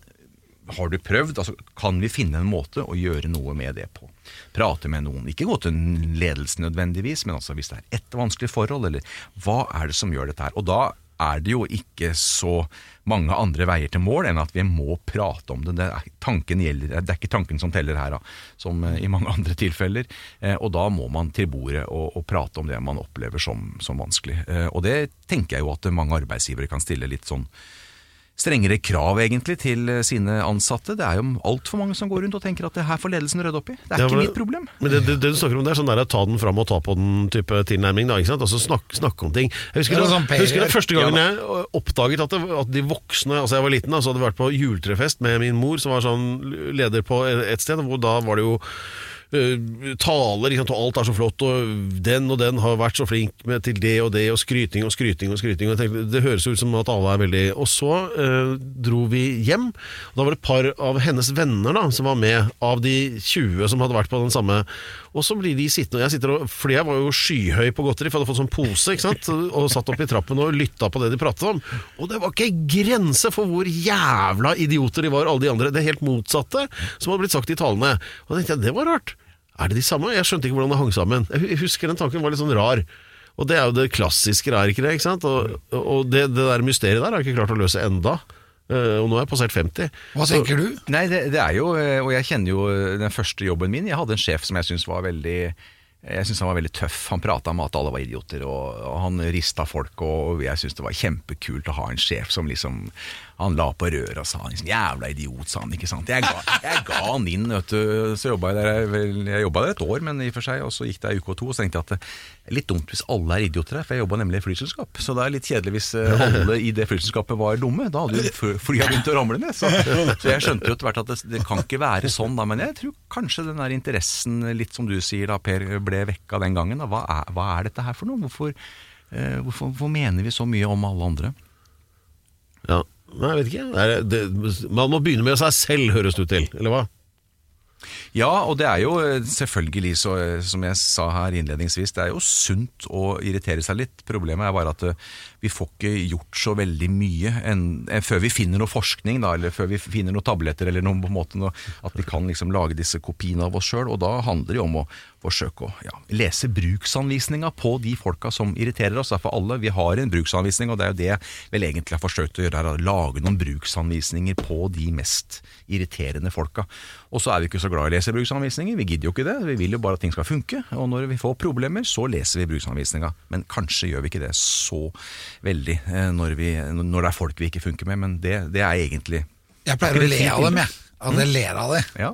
har du prøvd? Altså, kan vi finne en måte å gjøre noe med det på? Prate med noen. Ikke gå til ledelsen nødvendigvis, men altså hvis det er ett vanskelig forhold, eller hva er det som gjør dette her? Og da er det jo ikke så mange andre veier til mål enn at vi må prate om det. Det er, gjelder, det er ikke tanken som teller her, da, som eh, i mange andre tilfeller. Eh, og da må man til bordet og, og prate om det man opplever som, som vanskelig. Eh, og det tenker jeg jo at mange arbeidsgivere kan stille litt sånn strengere krav egentlig til eh, sine ansatte. Det er jo altfor mange som går rundt og tenker at det her får ledelsen rydde opp i. Det er Ja, ikke mitt problem. Men det, det, det du snakker om, det er sånn der ta den fram og ta på den type tilnærming. Da, ikke sant? Altså snakke snakk om ting. Jeg husker, det, sånn jeg husker det første gangen jeg oppdaget at, det, at de voksne Altså jeg var liten, da, så hadde jeg vært på juletrefest med min mor, som var sånn leder på et sted. Hvor da var det jo eh, taler, sant, og alt er så flott, og den og den har vært så flink med til det og det, og skryting og skryting og skryting. Og tenkte, det høres ut som at alle er veldig Og så eh, dro vi hjem, og da var det et par av hennes venner da, som var med, av de 20 som hadde vært på den samme. Og så blir de sittende, og jeg sitter og Fordi jeg var jo skyhøy på godteri, for jeg hadde fått sånn pose, ikke sant, og satt opp i trappen og lytta på det de pratet om. Og det var ikke grense for hvor jævla idioter de var, alle de andre. Det helt motsatte som hadde blitt sagt i talene. Og da tenkte jeg, det var rart. Er det de samme? Jeg skjønte ikke hvordan det hang sammen. Jeg husker den tanken var litt sånn rar. Og det er jo det klassiske, er ikke det? ikke sant? Og, og det, det der mysteriet der har jeg ikke klart å løse enda. Eh, Og nå er jeg passert 50. Hva Så- tenker du? Nei, det, det er jo, eh, og jeg kjenner jo eh, den første jobben min. Jeg hadde en sjef som jeg syns var veldig jeg synes han var veldig tøff. Han prata om at alle var idioter, og, og han rista folk. Og, og jeg syns det var kjempekult å ha en sjef som liksom Han la på røret og sa liksom, 'jævla idiot', sa han. ikke sant? Jeg ga, jeg ga han inn, vet du. Så jobba jeg der vel, jeg der et år, men i og for seg, og så gikk det ei uke og to, og så tenkte jeg at det er litt dumt hvis alle er idioter her, for jeg jobba nemlig i flyselskap. Så det er litt kjedelig hvis eh, alle i det flyselskapet var dumme. Da hadde jo fly- flya begynt å ramle ned. Så, så jeg skjønte jo etter hvert at det, det kan ikke være sånn, da. Men jeg tror kanskje den der interessen, litt som du sier da, Per, ble vekka den gangen. Da. Hva, er, hva er dette her for noe? Hvorfor, eh, hvorfor, hvorfor mener vi så mye om alle andre? Ja, Nei, jeg vet ikke. Det er, det, man må begynne med seg selv, høres det ut til. Eller hva? Ja, og det er jo eh, selvfølgelig, så, eh, som jeg sa her innledningsvis, det er jo sunt å irritere seg litt. Problemet er bare at eh, vi får ikke gjort så veldig mye en, en, før vi finner noe forskning, da, eller før vi finner noen tabletter, eller noen på en måte, noe, at vi kan liksom lage disse kopiene av oss sjøl. Og da handler det jo om å forsøke å ja, lese bruksanvisninga på de folka som irriterer oss. For alle, vi har en bruksanvisning, og det er jo det jeg vel egentlig har forsøkt å gjøre her. Lage noen bruksanvisninger på de mest irriterende folka. Og så er vi ikke så glad i å lese bruksanvisninger, vi gidder jo ikke det. Vi vil jo bare at ting skal funke. Og når vi får problemer, så leser vi bruksanvisninga. Men kanskje gjør vi ikke det så veldig eh, når, vi, når det er folk vi ikke funker med, men det, det er egentlig Jeg pleier å le av dem, jeg. At jeg ler av det. ja.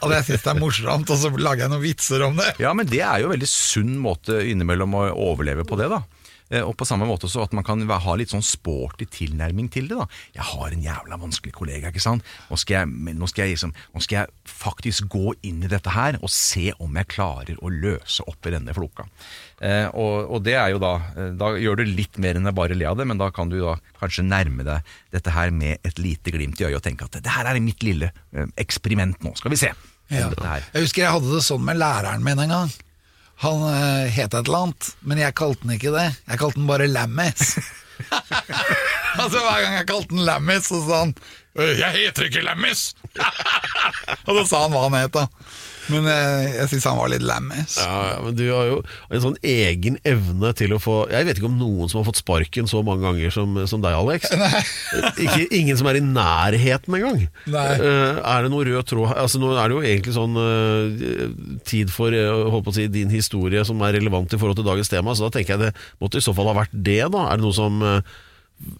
At jeg syns det er morsomt, og så lager jeg noen vitser om det. Ja, men det er jo en veldig sunn måte innimellom å overleve på det, da. Eh, Og på samme måte så at man kan ha litt sånn sporty tilnærming til det. da. Jeg har en jævla vanskelig kollega, ikke sant. Nå skal jeg, nå skal jeg, liksom, nå skal jeg faktisk gå inn i dette her og se om jeg klarer å løse opp i denne floka. Eh, og, og det er jo da eh, Da gjør du litt mer enn jeg bare le av det, men da kan du da kanskje nærme deg dette her med et lite glimt i øyet og tenke at det her er mitt lille eh, eksperiment nå. Skal vi se. Ja. Jeg husker jeg hadde det sånn med læreren min en gang. Han eh, het et eller annet, men jeg kalte den ikke det. Jeg kalte den bare Lammis. altså Hver gang jeg kalte den Lammis, så sa han «Øh, 'Jeg heter ikke Lammis'! og så sa han hva han het, da. Men jeg, jeg syns han var litt lammy. Ja, ja, men du har jo en sånn egen evne til å få Jeg vet ikke om noen som har fått sparken så mange ganger som, som deg, Alex. Ikke, ingen som er i nærheten engang. Nei. Uh, er det noe rød tråd Altså Nå er det jo egentlig sånn uh, tid for uh, si, din historie som er relevant i forhold til dagens tema, så da tenker jeg det måtte i så fall ha vært det, da. Er det noe som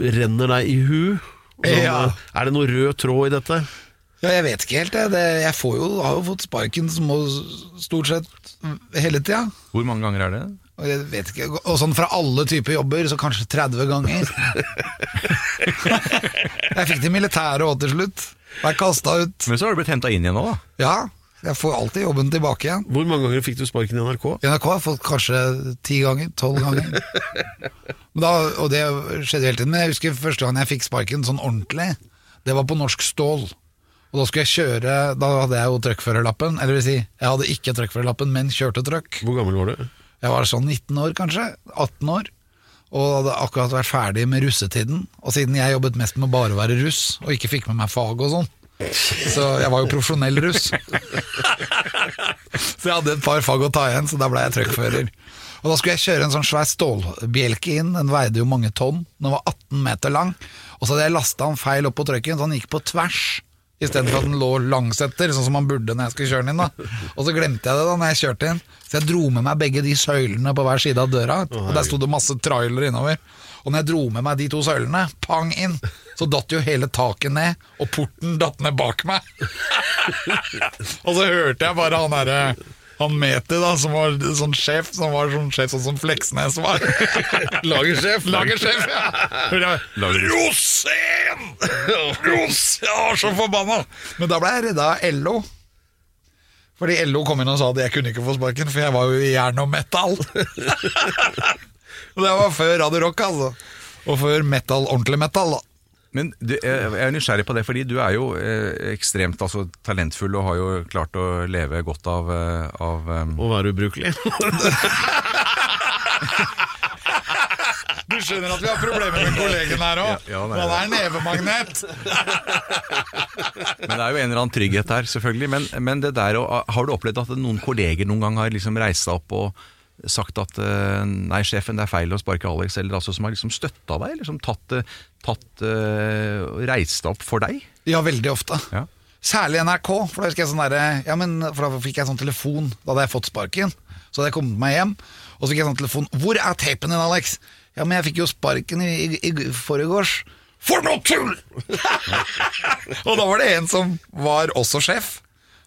renner deg i hu? Sånn, Ja. Er det noe rød tråd i dette? Ja, jeg vet ikke helt. Jeg, det, jeg får jo, har jo fått sparken små, stort sett hele tida. Hvor mange ganger er det? Og jeg vet ikke, og sånn fra alle typer jobber, så kanskje 30 ganger. jeg fikk det i militæret òg til slutt. Ble kasta ut. Men så har du blitt henta inn igjen nå, da. Ja, jeg får alltid jobben tilbake igjen. Hvor mange ganger fikk du sparken i NRK? I NRK har jeg fått kanskje ti ganger, tolv ganger. Men Da, og det skjedde hele tiden. Men jeg husker første gang jeg fikk sparken sånn ordentlig, det var på Norsk Stål. Og da skulle jeg kjøre Da hadde jeg jo truckførerlappen. Eller vil si, jeg hadde ikke truckførerlappen, men kjørte truck. Hvor gammel var du? Jeg var sånn 19 år, kanskje. 18 år. Og hadde akkurat vært ferdig med russetiden. Og siden jeg jobbet mest med bare å være russ, og ikke fikk med meg fag og sånn, så jeg var jo profesjonell russ. så jeg hadde et par fag å ta igjen, så da ble jeg truckfører. Og da skulle jeg kjøre en sånn svær stålbjelke inn, den veide jo mange tonn. Den var 18 meter lang. Og så hadde jeg lasta den feil opp på trucken, så den gikk på tvers. Istedenfor at den lå langsetter, sånn som man burde når jeg skulle kjøre den inn. da Og så glemte jeg det da når jeg kjørte inn. Så jeg dro med meg begge de søylene på hver side av døra. Og der sto det masse trailer innover. Og når jeg dro med meg de to søylene, pang inn, så datt jo hele taket ned, og porten datt ned bak meg. og så hørte jeg bare han derre han Meti, da, som var sånn sjef, som var sånn sjef sånn som Fleksnes var. Lagersjef. Lagersjef, ja. Rosén! Rosén! Jeg var så forbanna! Men da ble jeg redda av LO. Fordi LO kom inn og sa at jeg kunne ikke få sparken, for jeg var jo i jern og metal. og det var før Radio Rock, altså. Og før metal, ordentlig metal, da. Men du, jeg er nysgjerrig på det, fordi du er jo eh, ekstremt altså, talentfull og har jo klart å leve godt av, eh, av um... Å være ubrukelig. Du skjønner at vi har problemer med kollegen her òg. Ja, ja, Han er nevemagnet. Men det er jo en eller annen trygghet der, selvfølgelig. Men, men det der, har du opplevd at noen kolleger noen gang har liksom reist seg opp og sagt at eh, nei, sjefen, det er feil å sparke Alex, eller altså som har liksom støtta deg, eller som tatt, eh, tatt uh, reist opp for deg? Ja, veldig ofte. Ja. Særlig NRK, for da jeg sånn der, Ja, men for da fikk jeg sånn telefon Da hadde jeg fått sparken. Så hadde jeg kommet meg hjem, og så fikk jeg sånn telefon 'Hvor er tapen din, Alex?' Ja, men jeg fikk jo sparken i, i, i forgårs. For noe tull! og da var det en som var også sjef,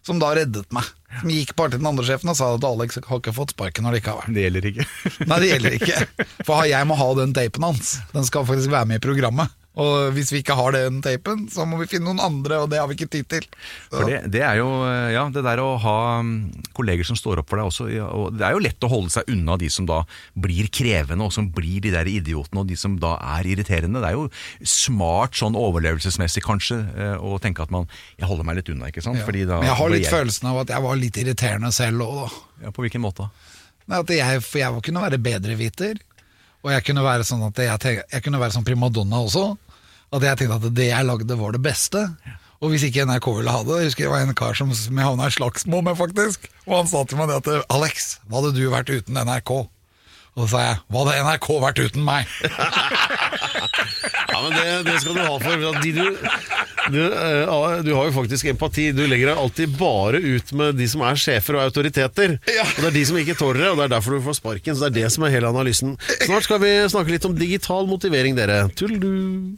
som da reddet meg. Som gikk bare til den andre sjefen og sa at Alex har ikke fått sparken allikevel. Det gjelder ikke. Nei, det gjelder ikke. For jeg må ha den tapen hans. Den skal faktisk være med i programmet. Og hvis vi ikke har den teipen, så må vi finne noen andre, og det har vi ikke tid til. For det, det er jo ja, det der å ha mm, kolleger som står opp for deg også. Ja, og det er jo lett å holde seg unna de som da blir krevende, og som blir de der idiotene, og de som da er irriterende. Det er jo smart sånn overlevelsesmessig kanskje eh, å tenke at man Jeg holder meg litt unna, ikke sant? Ja. Fordi da Men jeg har litt litt følelsen av at jeg var litt irriterende selv òg, da. Ja, på hvilken måte? Nei, At jeg, for jeg kunne være bedreviter, og jeg kunne være sånn at jeg, jeg kunne være sånn primadonna også. At jeg tenkte at det jeg lagde var det beste. Og hvis ikke NRK ville ha det Jeg husker det var en kar som, jeg havna i slagsmål med, faktisk. Og han sa til meg det at Alex, hva hadde du vært uten NRK? Og så sa jeg hva hadde NRK vært uten meg? Ja, men det, det skal du ha for. De du, du, uh, du har jo faktisk empati. Du legger deg alltid bare ut med de som er sjefer og autoriteter. Ja. Og Det er de som ikke tåler det, og det er derfor du får sparken. Så det er det som er hele analysen. Snart skal vi snakke litt om digital motivering, dere. Tullu.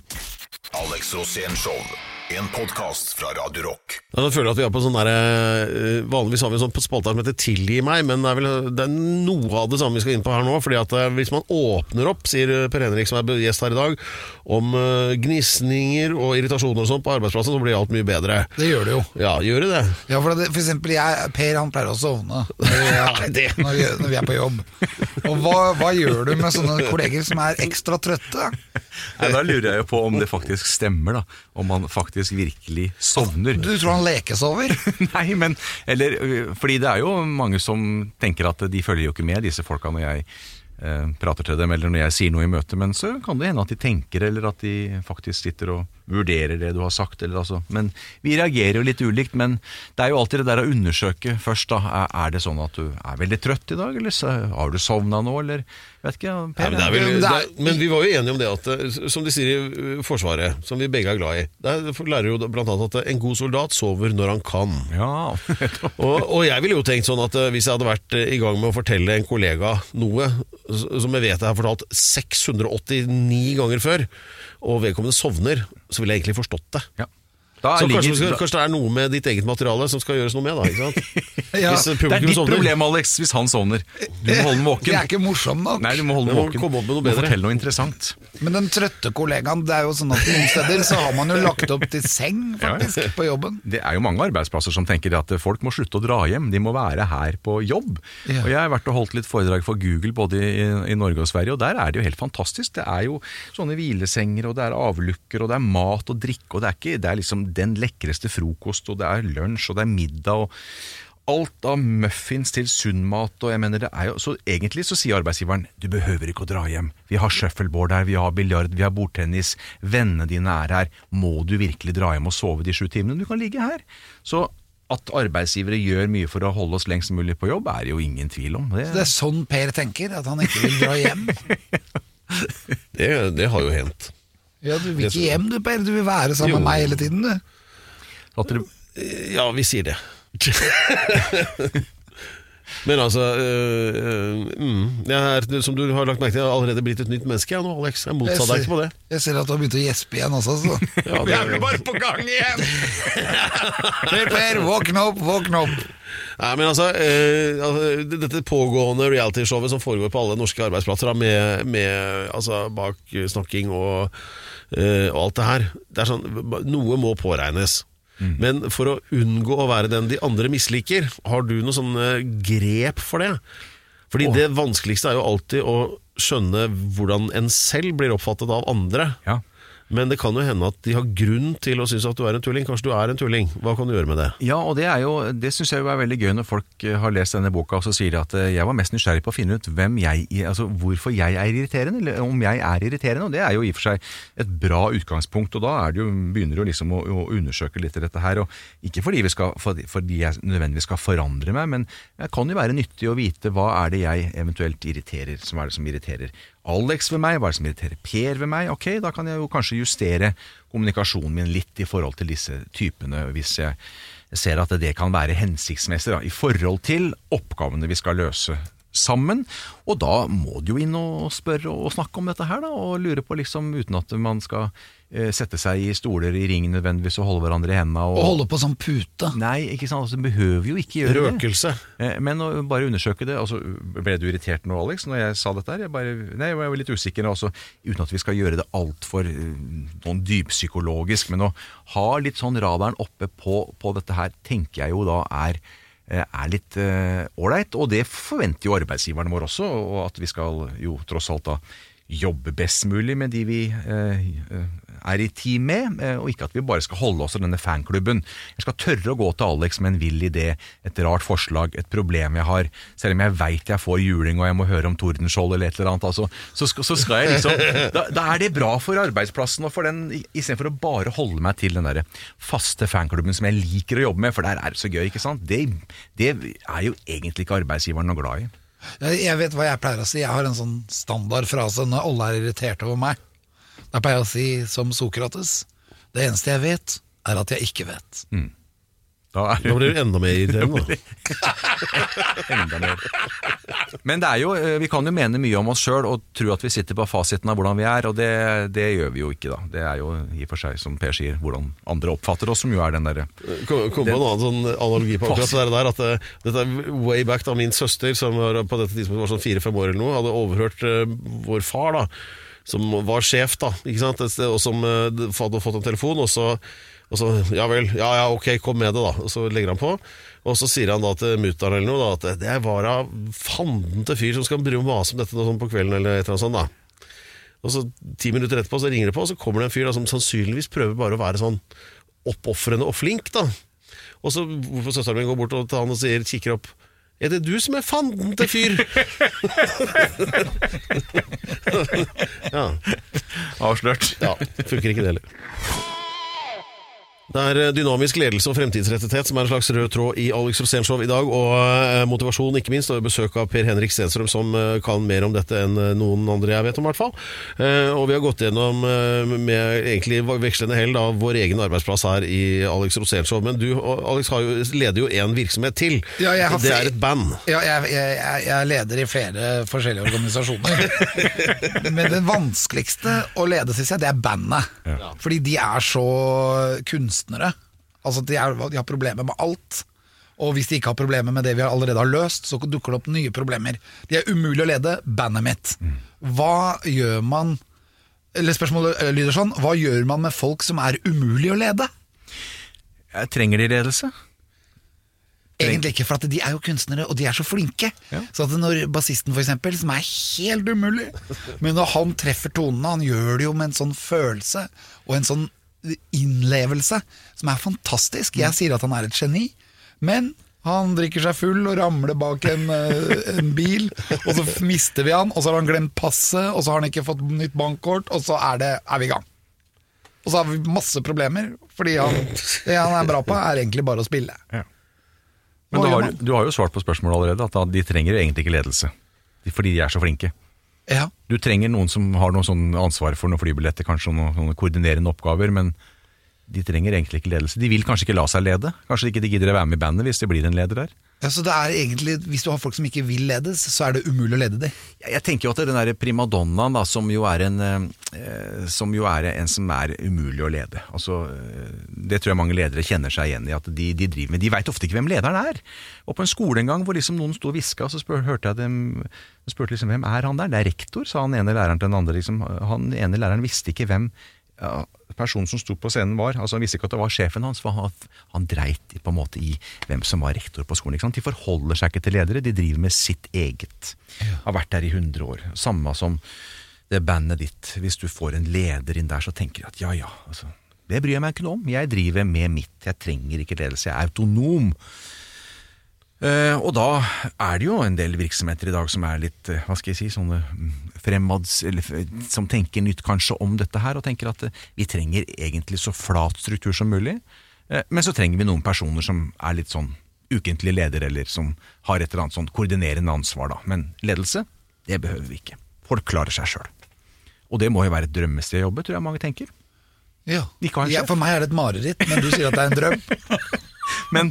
Alex Rosén Show. En podkast fra Radio Rock. Ja, Nå føler jeg at vi er på sånn der, eh, Vanligvis har vi en sånn spalte som heter 'Tilgi meg', men det er vel det er noe av det samme vi skal inn på her nå. fordi at eh, Hvis man åpner opp, sier Per Henrik som er gjest her i dag, om gnisninger og irritasjoner og sånn på arbeidsplassen, så blir alt mye bedre. Det gjør det jo. Ja, gjør det det? Ja, for, det, for eksempel jeg, Per han pleier å sovne når vi, er, når, vi, når vi er på jobb. Og hva, hva gjør du med sånne kolleger som er ekstra trøtte? Nei, da lurer jeg jo på om det faktisk stemmer, da. Om man faktisk virkelig sovner. Du tror han lekesover? Nei, men eller, Fordi det er jo mange som tenker at de følger jo ikke med, disse folka, når jeg eh, prater til dem, eller når jeg sier noe i møte. Men så kan det hende at de tenker, eller at de faktisk sitter og vurderer det du har sagt. Eller, altså. Men vi reagerer jo litt ulikt. Men det er jo alltid det der å undersøke først. da, Er, det sånn at du er veldig trøtt i dag, eller så, har du sovna nå, eller vet ikke. Per, men, det er det er, men vi var jo enige om det at, eh, som de sier i eh, Forsvaret, som vi begge er glad i, der lærer jo blant annet at en god soldat sover når han kan. Ja, Og, og jeg ville jo tenkt sånn at eh, hvis jeg hadde vært i gang med å fortelle en kollega noe som jeg vet jeg har fortalt 689 ganger før, og vedkommende sovner, så ville jeg egentlig forstått det. ja. Da Så kanskje, ligger- det skal, kanskje det er noe med ditt eget materiale som skal gjøres noe med, da. Ikke sant? Ja, Hvis Det er ditt sovner. problem, Alex, hvis han sovner. Du må holde den våken. Jeg er ikke morsom nok. Nei, du må holde må våken. Du må fortelle noe interessant. Men den trøtte kollegaen, det er jo sånn at noen steder så har man jo lagt opp til seng, faktisk, på jobben. Det er jo mange arbeidsplasser som tenker at folk må slutte å dra hjem, de må være her på jobb. Ja. Og Jeg har vært og holdt litt foredrag for Google både i, i Norge og Sverige, og der er det jo helt fantastisk. Det er jo sånne hvilesenger, og det er avlukker, og det er mat og drikke, og det er, ikke, det er liksom den lekreste frokost, og det er lunsj, og det er middag, og alt av muffins til sunnmat, og jeg mener det er jo Så egentlig så sier arbeidsgiveren du behøver ikke å dra hjem. Vi har shuffleboard her, vi har biljard, vi har bordtennis, vennene dine er her. Må du virkelig dra hjem og sove de sju timene? Du kan ligge her. Så at arbeidsgivere gjør mye for å holde oss lengst mulig på jobb, er jo ingen tvil om. Det, Det er sånn Per tenker, at han ikke vil dra hjem. Det, det har jo hendt. Ja, Du vil ikke hjem du, Per. Du vil være sammen Jo. med meg hele tiden, du. at dere, Ja, vi sier det. Men altså øh, øh, mm, jeg er, Som du har lagt merke til, jeg har allerede blitt et nytt menneske jeg nå, Alex. Jeg motsa deg ikke på det. Jeg ser at du har begynt å gjespe igjen også. Så. Ja, det er, bare på gang igjen! Per, Per, våkne opp, våkne opp. Nei, men altså, øh, altså Dette pågående realityshowet som foregår på alle norske arbeidsplasser, da, med, med altså, baksnakking og, øh, og alt det her Det er sånn, Noe må påregnes. Men for å unngå å være den de andre misliker, har du noen sånne grep for det? Fordi det vanskeligste er jo alltid å skjønne hvordan en selv blir oppfattet av andre. ja. Men det kan jo hende at de har grunn til å synes at du er en tulling. Kanskje du er en tulling. Hva kan du gjøre med det? Ja, og det er det syns jeg er veldig gøy når folk eh, har lest denne boka og så sier de at eh, jeg var mest nysgjerrig på å finne ut jeg, altså hvorfor jeg er irriterende, eller om jeg er irriterende. Og det er jo i og for seg et bra utgangspunkt, og da jo, begynner du liksom å, å undersøke litt dette her. Og ikke fordi, skal, fordi jeg nødvendigvis skal forandre meg, men det kan jo være nyttig å vite hva er det jeg eventuelt irriterer, som er det som irriterer Alex ved meg, hva er det som irriterer Per ved meg? Ok, da kan jeg jo kanskje justere kommunikasjonen min litt i forhold til disse typene, hvis jeg ser at det kan være hensiktsmessig da, i forhold til oppgavene vi skal løse sammen. Og da må du jo inn og spørre og snakke om dette her, da, og lure på liksom, uten at man skal sette seg i stoler i ring nødvendigvis og holde hverandre i hendene. Og holde på som pute. Nei, ikke sant, altså, behøver jo ikke gjøre det. Røkelse. Eh, Men å bare undersøke det altså, Ble du irritert nå, Alex, når jeg sa dette her? Jeg, bare, nei, jeg var litt usikker, altså, uten at vi skal gjøre det altfor noen dyppsykologisk. Men å ha litt sånn radaren oppe på, på dette her, tenker jeg jo da er eh, er litt ålreit, og det forventer jo arbeidsgiverne våre også, og at vi skal jo tross alt da jobbe best mulig med de vi uh, eh, er i team med, eh, og ikke at vi bare skal holde oss til denne fanklubben. Jeg skal tørre å gå til Alex med en vill idé, et rart forslag, et problem jeg har, selv om jeg veit jeg får juling og jeg må høre om Tordenskjold eller et eller annet, altså, så, så skal jeg liksom da, da er det bra for arbeidsplassen og for den, istedenfor å bare holde meg til den der faste fanklubben som jeg liker å jobbe med, for der er det så gøy, ikke sant? Det, det er jo egentlig ikke arbeidsgiveren noe glad i. Jeg vet hva jeg pleier å si. Jeg har en sånn standardfrase når alle er irritert over meg. Da pleier jeg å si som Sokrates Det eneste jeg vet, er at jeg ikke vet. Da er Da blir du enda mer irriterende. da. Enda mer. Men det er jo, eh, vi kan jo mene mye om oss sjøl og tro at vi sitter på fasiten av hvordan vi er, og det, det gjør vi jo ikke, da. Det er jo i og for seg, som Per sier, hvordan andre oppfatter oss, som jo er den derre Kom, kom på en annen sånn analogi på akkurat det der. At Det dette er way back da min søster, som var, på dette tidspunktet var sånn fire-fem år eller noe, hadde overhørt uh, vår far, da, som var sjef, da? Og som eh, hadde fått en telefon, og så, og så Ja vel, ja ja, ok, kom med det, da. Og så legger han på. Og så sier han da til mutter'n eller noe da, at det var av fanden til fyr som skal bry mase om dette sånn på kvelden, eller et eller annet sånt. da. Og så Ti minutter etterpå så ringer det på, og så kommer det en fyr da, som sannsynligvis prøver bare å være sånn oppofrende og flink. da. Og så hvorfor søsteren min går bort til han og sier, kikker opp Er det du som er fanden til fyr? ja, avslørt. ja, funker ikke det heller. Det er eh, dynamisk ledelse og fremtidsrettethet som er en slags rød tråd i Alex Rosénshow i dag, og eh, motivasjon ikke minst, og besøk av Per Henrik Stenstrøm som eh, kan mer om dette enn noen andre jeg vet om, i hvert fall. Eh, Og vi har gått gjennom med egentlig vekslende hell da, vår egen arbeidsplass her i Alex Rosénshow, men du Alex har jo, leder jo en virksomhet til. Ja, jeg har det er et band. Ja, jeg, jeg, jeg- er leder i flere forskjellige organisasjoner. Men det vanskeligste å lede, syns jeg, det er bandet. Fordi de er så kunstige kunstnere. Altså de, er, de har problemer med alt. Og hvis de ikke har problemer med det vi allerede har løst, så dukker det opp nye problemer. De er umulig å lede bandet mitt. Hva gjør man Eller spørsmålet eh, lyder sånn Hva gjør man med folk som er umulig å lede? Jeg trenger de ledelse? Egentlig ikke, for at de er jo kunstnere, og de er så flinke. Så at når bassisten, for eksempel, som er helt umulig Men når han treffer tonene, han gjør det jo med en sånn følelse og en sånn innlevelse som er fantastisk. Jeg sier at han er et geni, men han drikker seg full og ramler bak en, eh, en bil, og så mister vi han, og så har han glemt passet, og så har han ikke fått nytt bankkort, og så er, det, er vi i gang. Og så har vi masse problemer, fordi han, det han er bra på, er egentlig bare å spille. Men du har, du har jo svart på spørsmålet allerede, at de trenger jo egentlig ikke ledelse. Fordi de er så flinke. Ja. Du trenger noen som har noe sånn ansvar for noen flybilletter, kanskje noen, noen koordinerende oppgaver, men de trenger egentlig ikke ledelse. De vil kanskje ikke la seg lede. Kanskje ikke de gidder å være med i bandet hvis det blir en leder der. Ja, så det er egentlig, Hvis du har folk som ikke vil ledes, så er det umulig å lede dem. Jeg, tenker jo at den der primadonnaen, som jo er en eh, Som jo er en som er umulig å lede. Altså, eh, det tror jeg mange ledere kjenner seg igjen i. At de, de driver med De veit ofte ikke hvem lederen er. Og på en skole en gang hvor liksom noen sto og hviska, så spør, hørte jeg dem spurte liksom hvem er han der? Det er rektor, sa han ene læreren til den andre. Liksom, han ene læreren visste ikke hvem ja, personen som sto på scenen var. Altså Han visste ikke at det var sjefen hans, for han, han dreit på en måte i hvem som var rektor på skolen. De forholder seg ikke til ledere, de driver med sitt eget. Har vært der i 100 år. Samme som det bandet ditt. Hvis du får en leder inn der, så tenker de at ja ja, altså, det bryr jeg meg ikke noe om. Jeg driver med mitt, jeg trenger ikke ledelse, jeg er autonom. Eh, og da er det jo en del virksomheter i dag som er litt, eh, hva skal jeg si, sånne mm, fremads, eller som tenker nytt kanskje om dette her, og tenker at eh, vi trenger egentlig så flat struktur som mulig, men så trenger vi noen personer som er litt sånn ukentlige ledere, eller som har et eller annet sånn koordinerende ansvar da. Men ledelse, det behøver vi ikke. Folk klarer seg sjøl. Og det må jo være et drømmested å jobbe, tror jeg mange tenker. Ja. Ja, for meg er det et mareritt, men du sier at det er en drøm. Men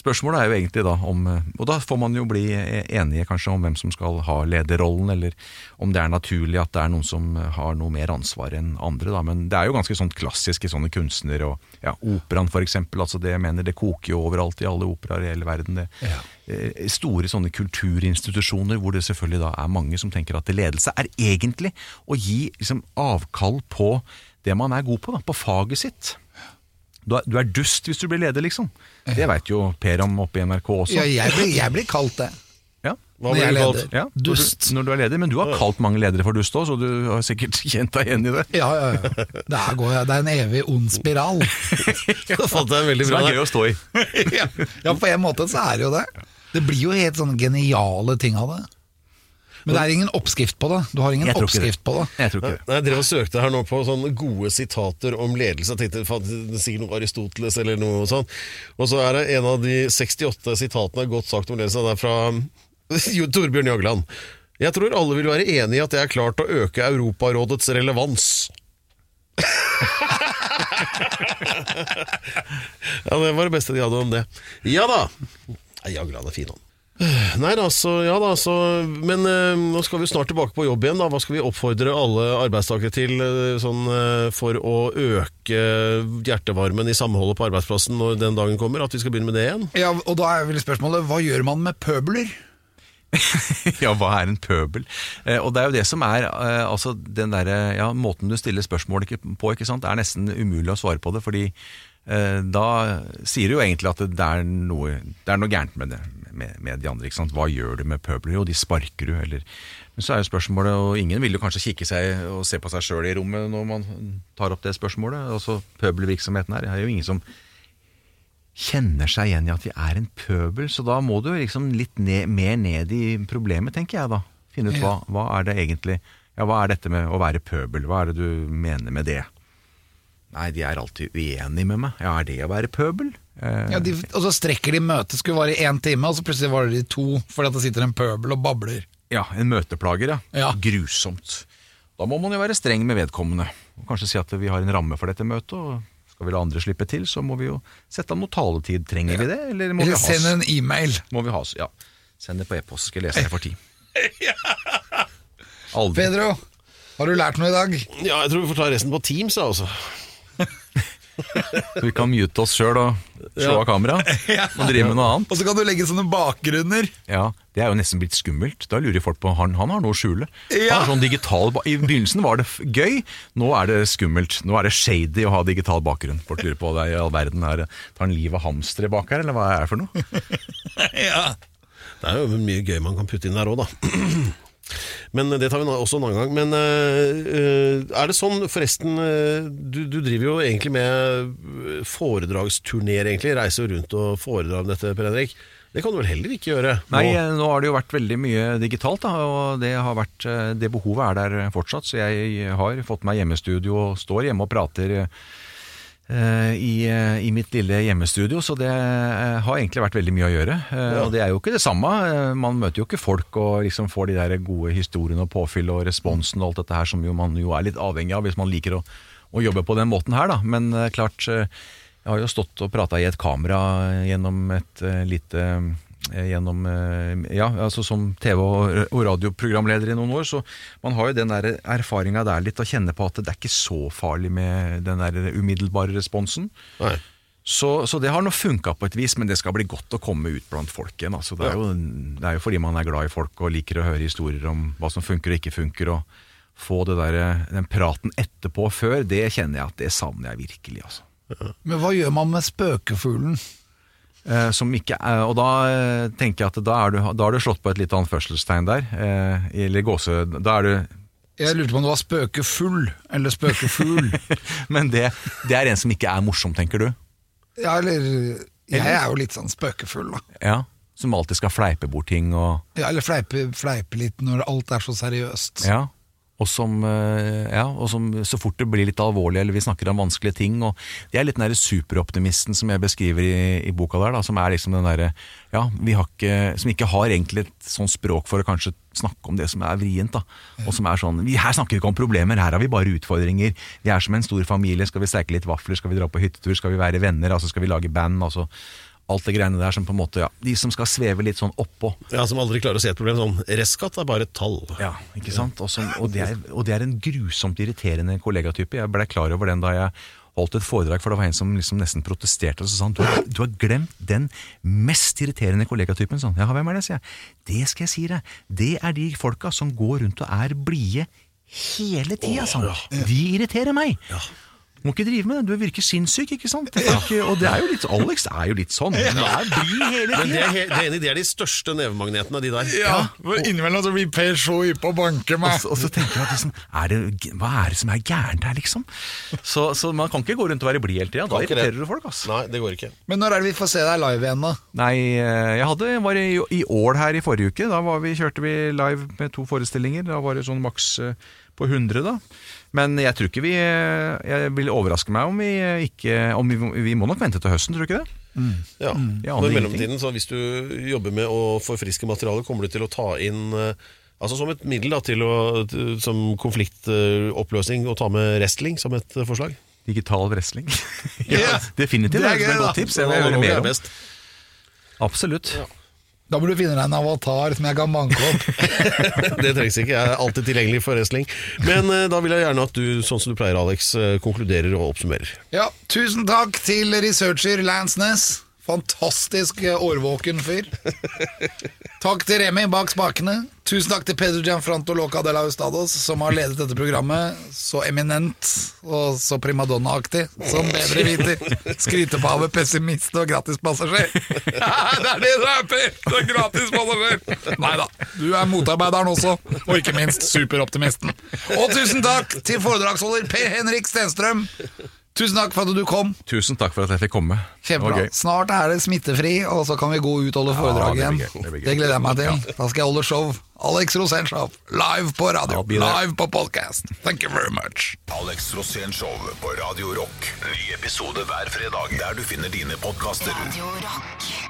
spørsmålet er jo egentlig da om eh, Og da får man jo bli eh, enige kanskje om hvem som skal ha lederrollen, eller om det er naturlig at det er noen som eh, har noe mer ansvar enn andre. da, Men det er jo ganske sånn klassisk i sånne kunstnere og ja, operaen eksempel. Altså det jeg mener, det koker jo overalt i alle operaer i hele verden. det ja. Store sånne kulturinstitusjoner hvor det selvfølgelig da er mange som tenker at ledelse er egentlig å gi liksom avkall på det man er god på, da, på faget sitt. Du er, du er dust hvis du blir leder, liksom. Det veit jo Per om oppe i NRK også. Ja, jeg blir, jeg blir kalt det. Ja. Hva Når jeg er leder. Ja, når du- Dust. Når du er leder, Men du har kalt mange ledere for dust òg, så du har sikkert kjent deg igjen i det. Ja, ja, ja. Det er, går, det er en evig ond spiral. det fant jeg veldig Som bra er der. gøy å stå i. ja. ja, på en måte så er det jo det. Det blir jo helt sånne geniale ting av det. Men det er ingen oppskrift på det. Du har ingen det. oppskrift på det. Jeg tror ikke det. Nei, Jeg drev og søkte her nå på sånne gode sitater om ledelse. Jeg tenkte er sikkert noe Aristoteles eller noe sånt. Og så er det en av de 68 sitatene godt sagt om ledelse. Det er fra Torbjørn Jagland. Jeg tror alle vil være enig i at jeg har klart å øke Europarådets relevans. ja, det var det beste de hadde om det. Ja da! Jagland er fin, han. Nei da, så, ja da, så Men eh, nå skal vi snart tilbake på jobb igjen. da Hva skal vi oppfordre alle arbeidstakere til eh, sånn, eh, for å øke hjertevarmen i samholdet på arbeidsplassen når den dagen kommer? At vi skal begynne med det igjen? Ja, og da er vel spørsmålet hva gjør man med pøbler? Ja, hva er en pøbel? Eh, og det er jo det som er eh, altså den der, ja, Måten du stiller spørsmål på, ikke sant, er nesten umulig å svare på det. Fordi eh, da sier du jo egentlig at det, det, er, noe, det er noe gærent med, det, med, med de andre. ikke sant? Hva gjør du med pøbler? Jo, de sparker du, eller Men så er jo spørsmålet, og ingen vil jo kanskje kikke seg og se på seg sjøl i rommet når man tar opp det spørsmålet. Altså pøbelvirksomheten her. Det er jo ingen som kjenner seg igjen i at vi er en pøbel, så da må du liksom litt ned, mer ned i problemet, tenker jeg da. Finne ut hva, hva er det egentlig Ja, hva er dette med å være pøbel? Hva er det du mener med det? Nei, de er alltid uenige med meg. Ja, er det å være pøbel? Eh, Ja, de, og så strekker de møtet, skulle vare i én time, og så plutselig varer det i to fordi at det sitter en pøbel og babler. ja, en møteplager, ja. Ja. Grusomt. Da må man jo være streng med vedkommende. Og kanskje si at vi har en ramme for dette møtet, og skal vi la andre slippe til, så må vi jo sette av noe taletid. Trenger vi det, eller må vi Eller ha send en e-mail. Må vi ha oss, ja. Send det på e-post, skal lese det for tid. Aldri. Pedro, har du lært noe i dag? Ja, jeg tror vi får ta resten på Teams, da, altså. Så vi kan mute oss sjøl og slå av kameraet og drive med noe annet. Og så kan du legge sånne bakgrunner. Ja, Det er jo nesten blitt skummelt. Da lurer folk på han, han har noe å skjule. Han har sånn digital, ba- I begynnelsen var det f- gøy, nå er det skummelt. Nå er det shady å ha digital bakgrunn. Folk lurer på det i all verden. Er det, tar han livet av hamstere bak her, eller hva er det for noe? Ja. Det er jo mye gøy man kan putte inn der òg, da. Men det tar vi også en annen gang. Men øh, øh, er det sånn, forresten du, du driver jo egentlig med foredragsturneer, egentlig. Reiser rundt og foredrar om dette, Per Henrik. Det kan du vel heller ikke gjøre? nå? Nei, eh, nå har det jo vært veldig mye digitalt, da, og det, har vært, eh, det behovet er der fortsatt. Så jeg har fått meg hjemmestudio og står hjemme og prater eh, i, eh, i mitt lille hjemmestudio, så det eh, har egentlig vært veldig mye å gjøre. Ja. Og det er jo ikke det samme. Eh, Man møter jo ikke folk og liksom får de der gode historiene og påfyll og responsen og alt dette her som jo man jo er litt avhengig av hvis man liker å, å jobbe på den måten her, da. Men eh, klart, eh, jeg har jo stått og prata i et kamera gjennom et eh, lite eh, Gjennom, eh, ja, altså Som TV- og og radioprogramleder i noen år, så man har jo den der erfaringa der litt, å kjenne på at det er ikke så farlig med den der umiddelbare responsen. Nei. Så, så det har nå funka på et vis, men det skal bli godt å komme ut blant folk igjen. Altså, det, er jo, det er jo fordi man er glad i folk og liker å høre historier om hva som funker og ikke funker. Og få det der, den praten etterpå før, det kjenner jeg at det savner jeg virkelig. Altså. Men hva gjør man med spøkefuglen? Eh, som ikke eh, og da eh, tenker jeg at da, er du, da har du slått på et litt anførselstegn der. Eh, eller gåse... Da er du Jeg lurte på om det var spøkefull eller spøkefugl. Men det, det er en som ikke er morsom, tenker du? ja, eller Jeg er jo litt sånn spøkefull, da. Ja. Som alltid skal fleipe bort ting og Ja, eller fleipe, fleipe litt når alt er så seriøst. Ja. Og som, eh, ja, og som så fort det blir litt alvorlig, eller vi snakker om vanskelige ting og Det er litt den der superoptimisten som jeg beskriver i, i boka der, da, som er liksom den derre Ja, Som ikke har egentlig et sånt språk for å kanskje snakke om det som er vrient, da. Og som er sånn vi, Her snakker vi ikke om problemer, her har vi bare utfordringer. Vi er som en stor familie, skal vi steike litt vafler, skal vi dra på hyttetur, skal vi være venner, altså skal vi lage band, altså Alt det greiene der som på en måte, ja, De som skal sveve litt sånn oppå. Ja, Som aldri klarer å se et problem. Sånn Restskatt er bare et tall. Ja, ikke sant? Og, som, og, det er, og det er en grusomt irriterende kollegatype. Jeg ble klar over den da jeg holdt et foredrag, for det var en som liksom nesten protesterte. Og så sa han du har, du har glemt den mest irriterende kollegatypen. Sånn, ja, hvem er det, sier jeg. Det skal jeg si deg. Det er de folka som går rundt og er blide hele tida, Sånn. De irriterer meg. Må ikke drive med det, du virker sinnssyk, ikke sant? Det er ikke, og det er jo litt, Alex er jo litt sånn. Han er blid hele Men det er, he- det er enig, det er de største nevemagnetene, de der. Ja, ja. Innimellom så blir Per så hypp på banker banke Og så, og så tenker jeg at liksom, er det, Hva er det som er gærent her, liksom? Så, så man kan ikke gå rundt og være blid hele tida. Da det. irriterer du folk. ass. Nei, det går ikke. Men når er det vi får se deg live igjen, da? Nei, eh, jeg hadde, var i, i Ål her i forrige uke. Da var vi, kjørte vi live med to forestillinger. Da var det sånn maks eh, på 100, da. Men jeg tror ikke vi eh, Jeg vil overraske meg om vi eh, ikke om vi, vi må nok vente til høsten, tror du ikke det? Ja. Jeg Og i mellomtiden, så hvis du jobber med å forfriske materialet, kommer du til å ta inn eh, Altså Som et middel da, til å, til, som konfliktoppløsning, å ta med wrestling som et forslag. Digital wrestling. Ja, Definitivt. det er Det er, et godt tips. Jeg vil Det høre er mer om. Absolutt. Absolutt. Da må du finne deg en avatar som jeg kan banke opp. Det trengs ikke, jeg er alltid tilgjengelig for wrestling. Men eh, da vil jeg gjerne at du, sånn som du pleier, Alex, eh, konkluderer og oppsummerer. Ja, Tusen takk til researcher Lance Ness. Fantastisk eh, årvåken fyr. Takk til Remi bak spakene. Tusen takk til Pedro Gianfranto Loca de la Ustados, som har ledet dette programmet så eminent og så primadonna-aktig som bedre viter. Skrytepave, pessimist og gratispassasjer. det er det du er, Per! Du er gratispassasjer! Nei da, du er motarbeideren også, og ikke minst superoptimisten. Og tusen takk til foredragsholder Per Henrik Stenstrøm. Tusen takk for at du kom. Tusen takk for at jeg fikk komme. Kjempebra. Snart er det smittefri, og så kan vi gå ut og holde foredrag det igjen. Ja, det, det. Det gleder jeg meg til. Da skal jeg holde show. Alex Rosénshow, Live på radio. Live på podcast. Thank you very much. Alex Rosénshow på Radio Rock. Ny episode hver fredag der du finner dine podkaster. Radio Rock.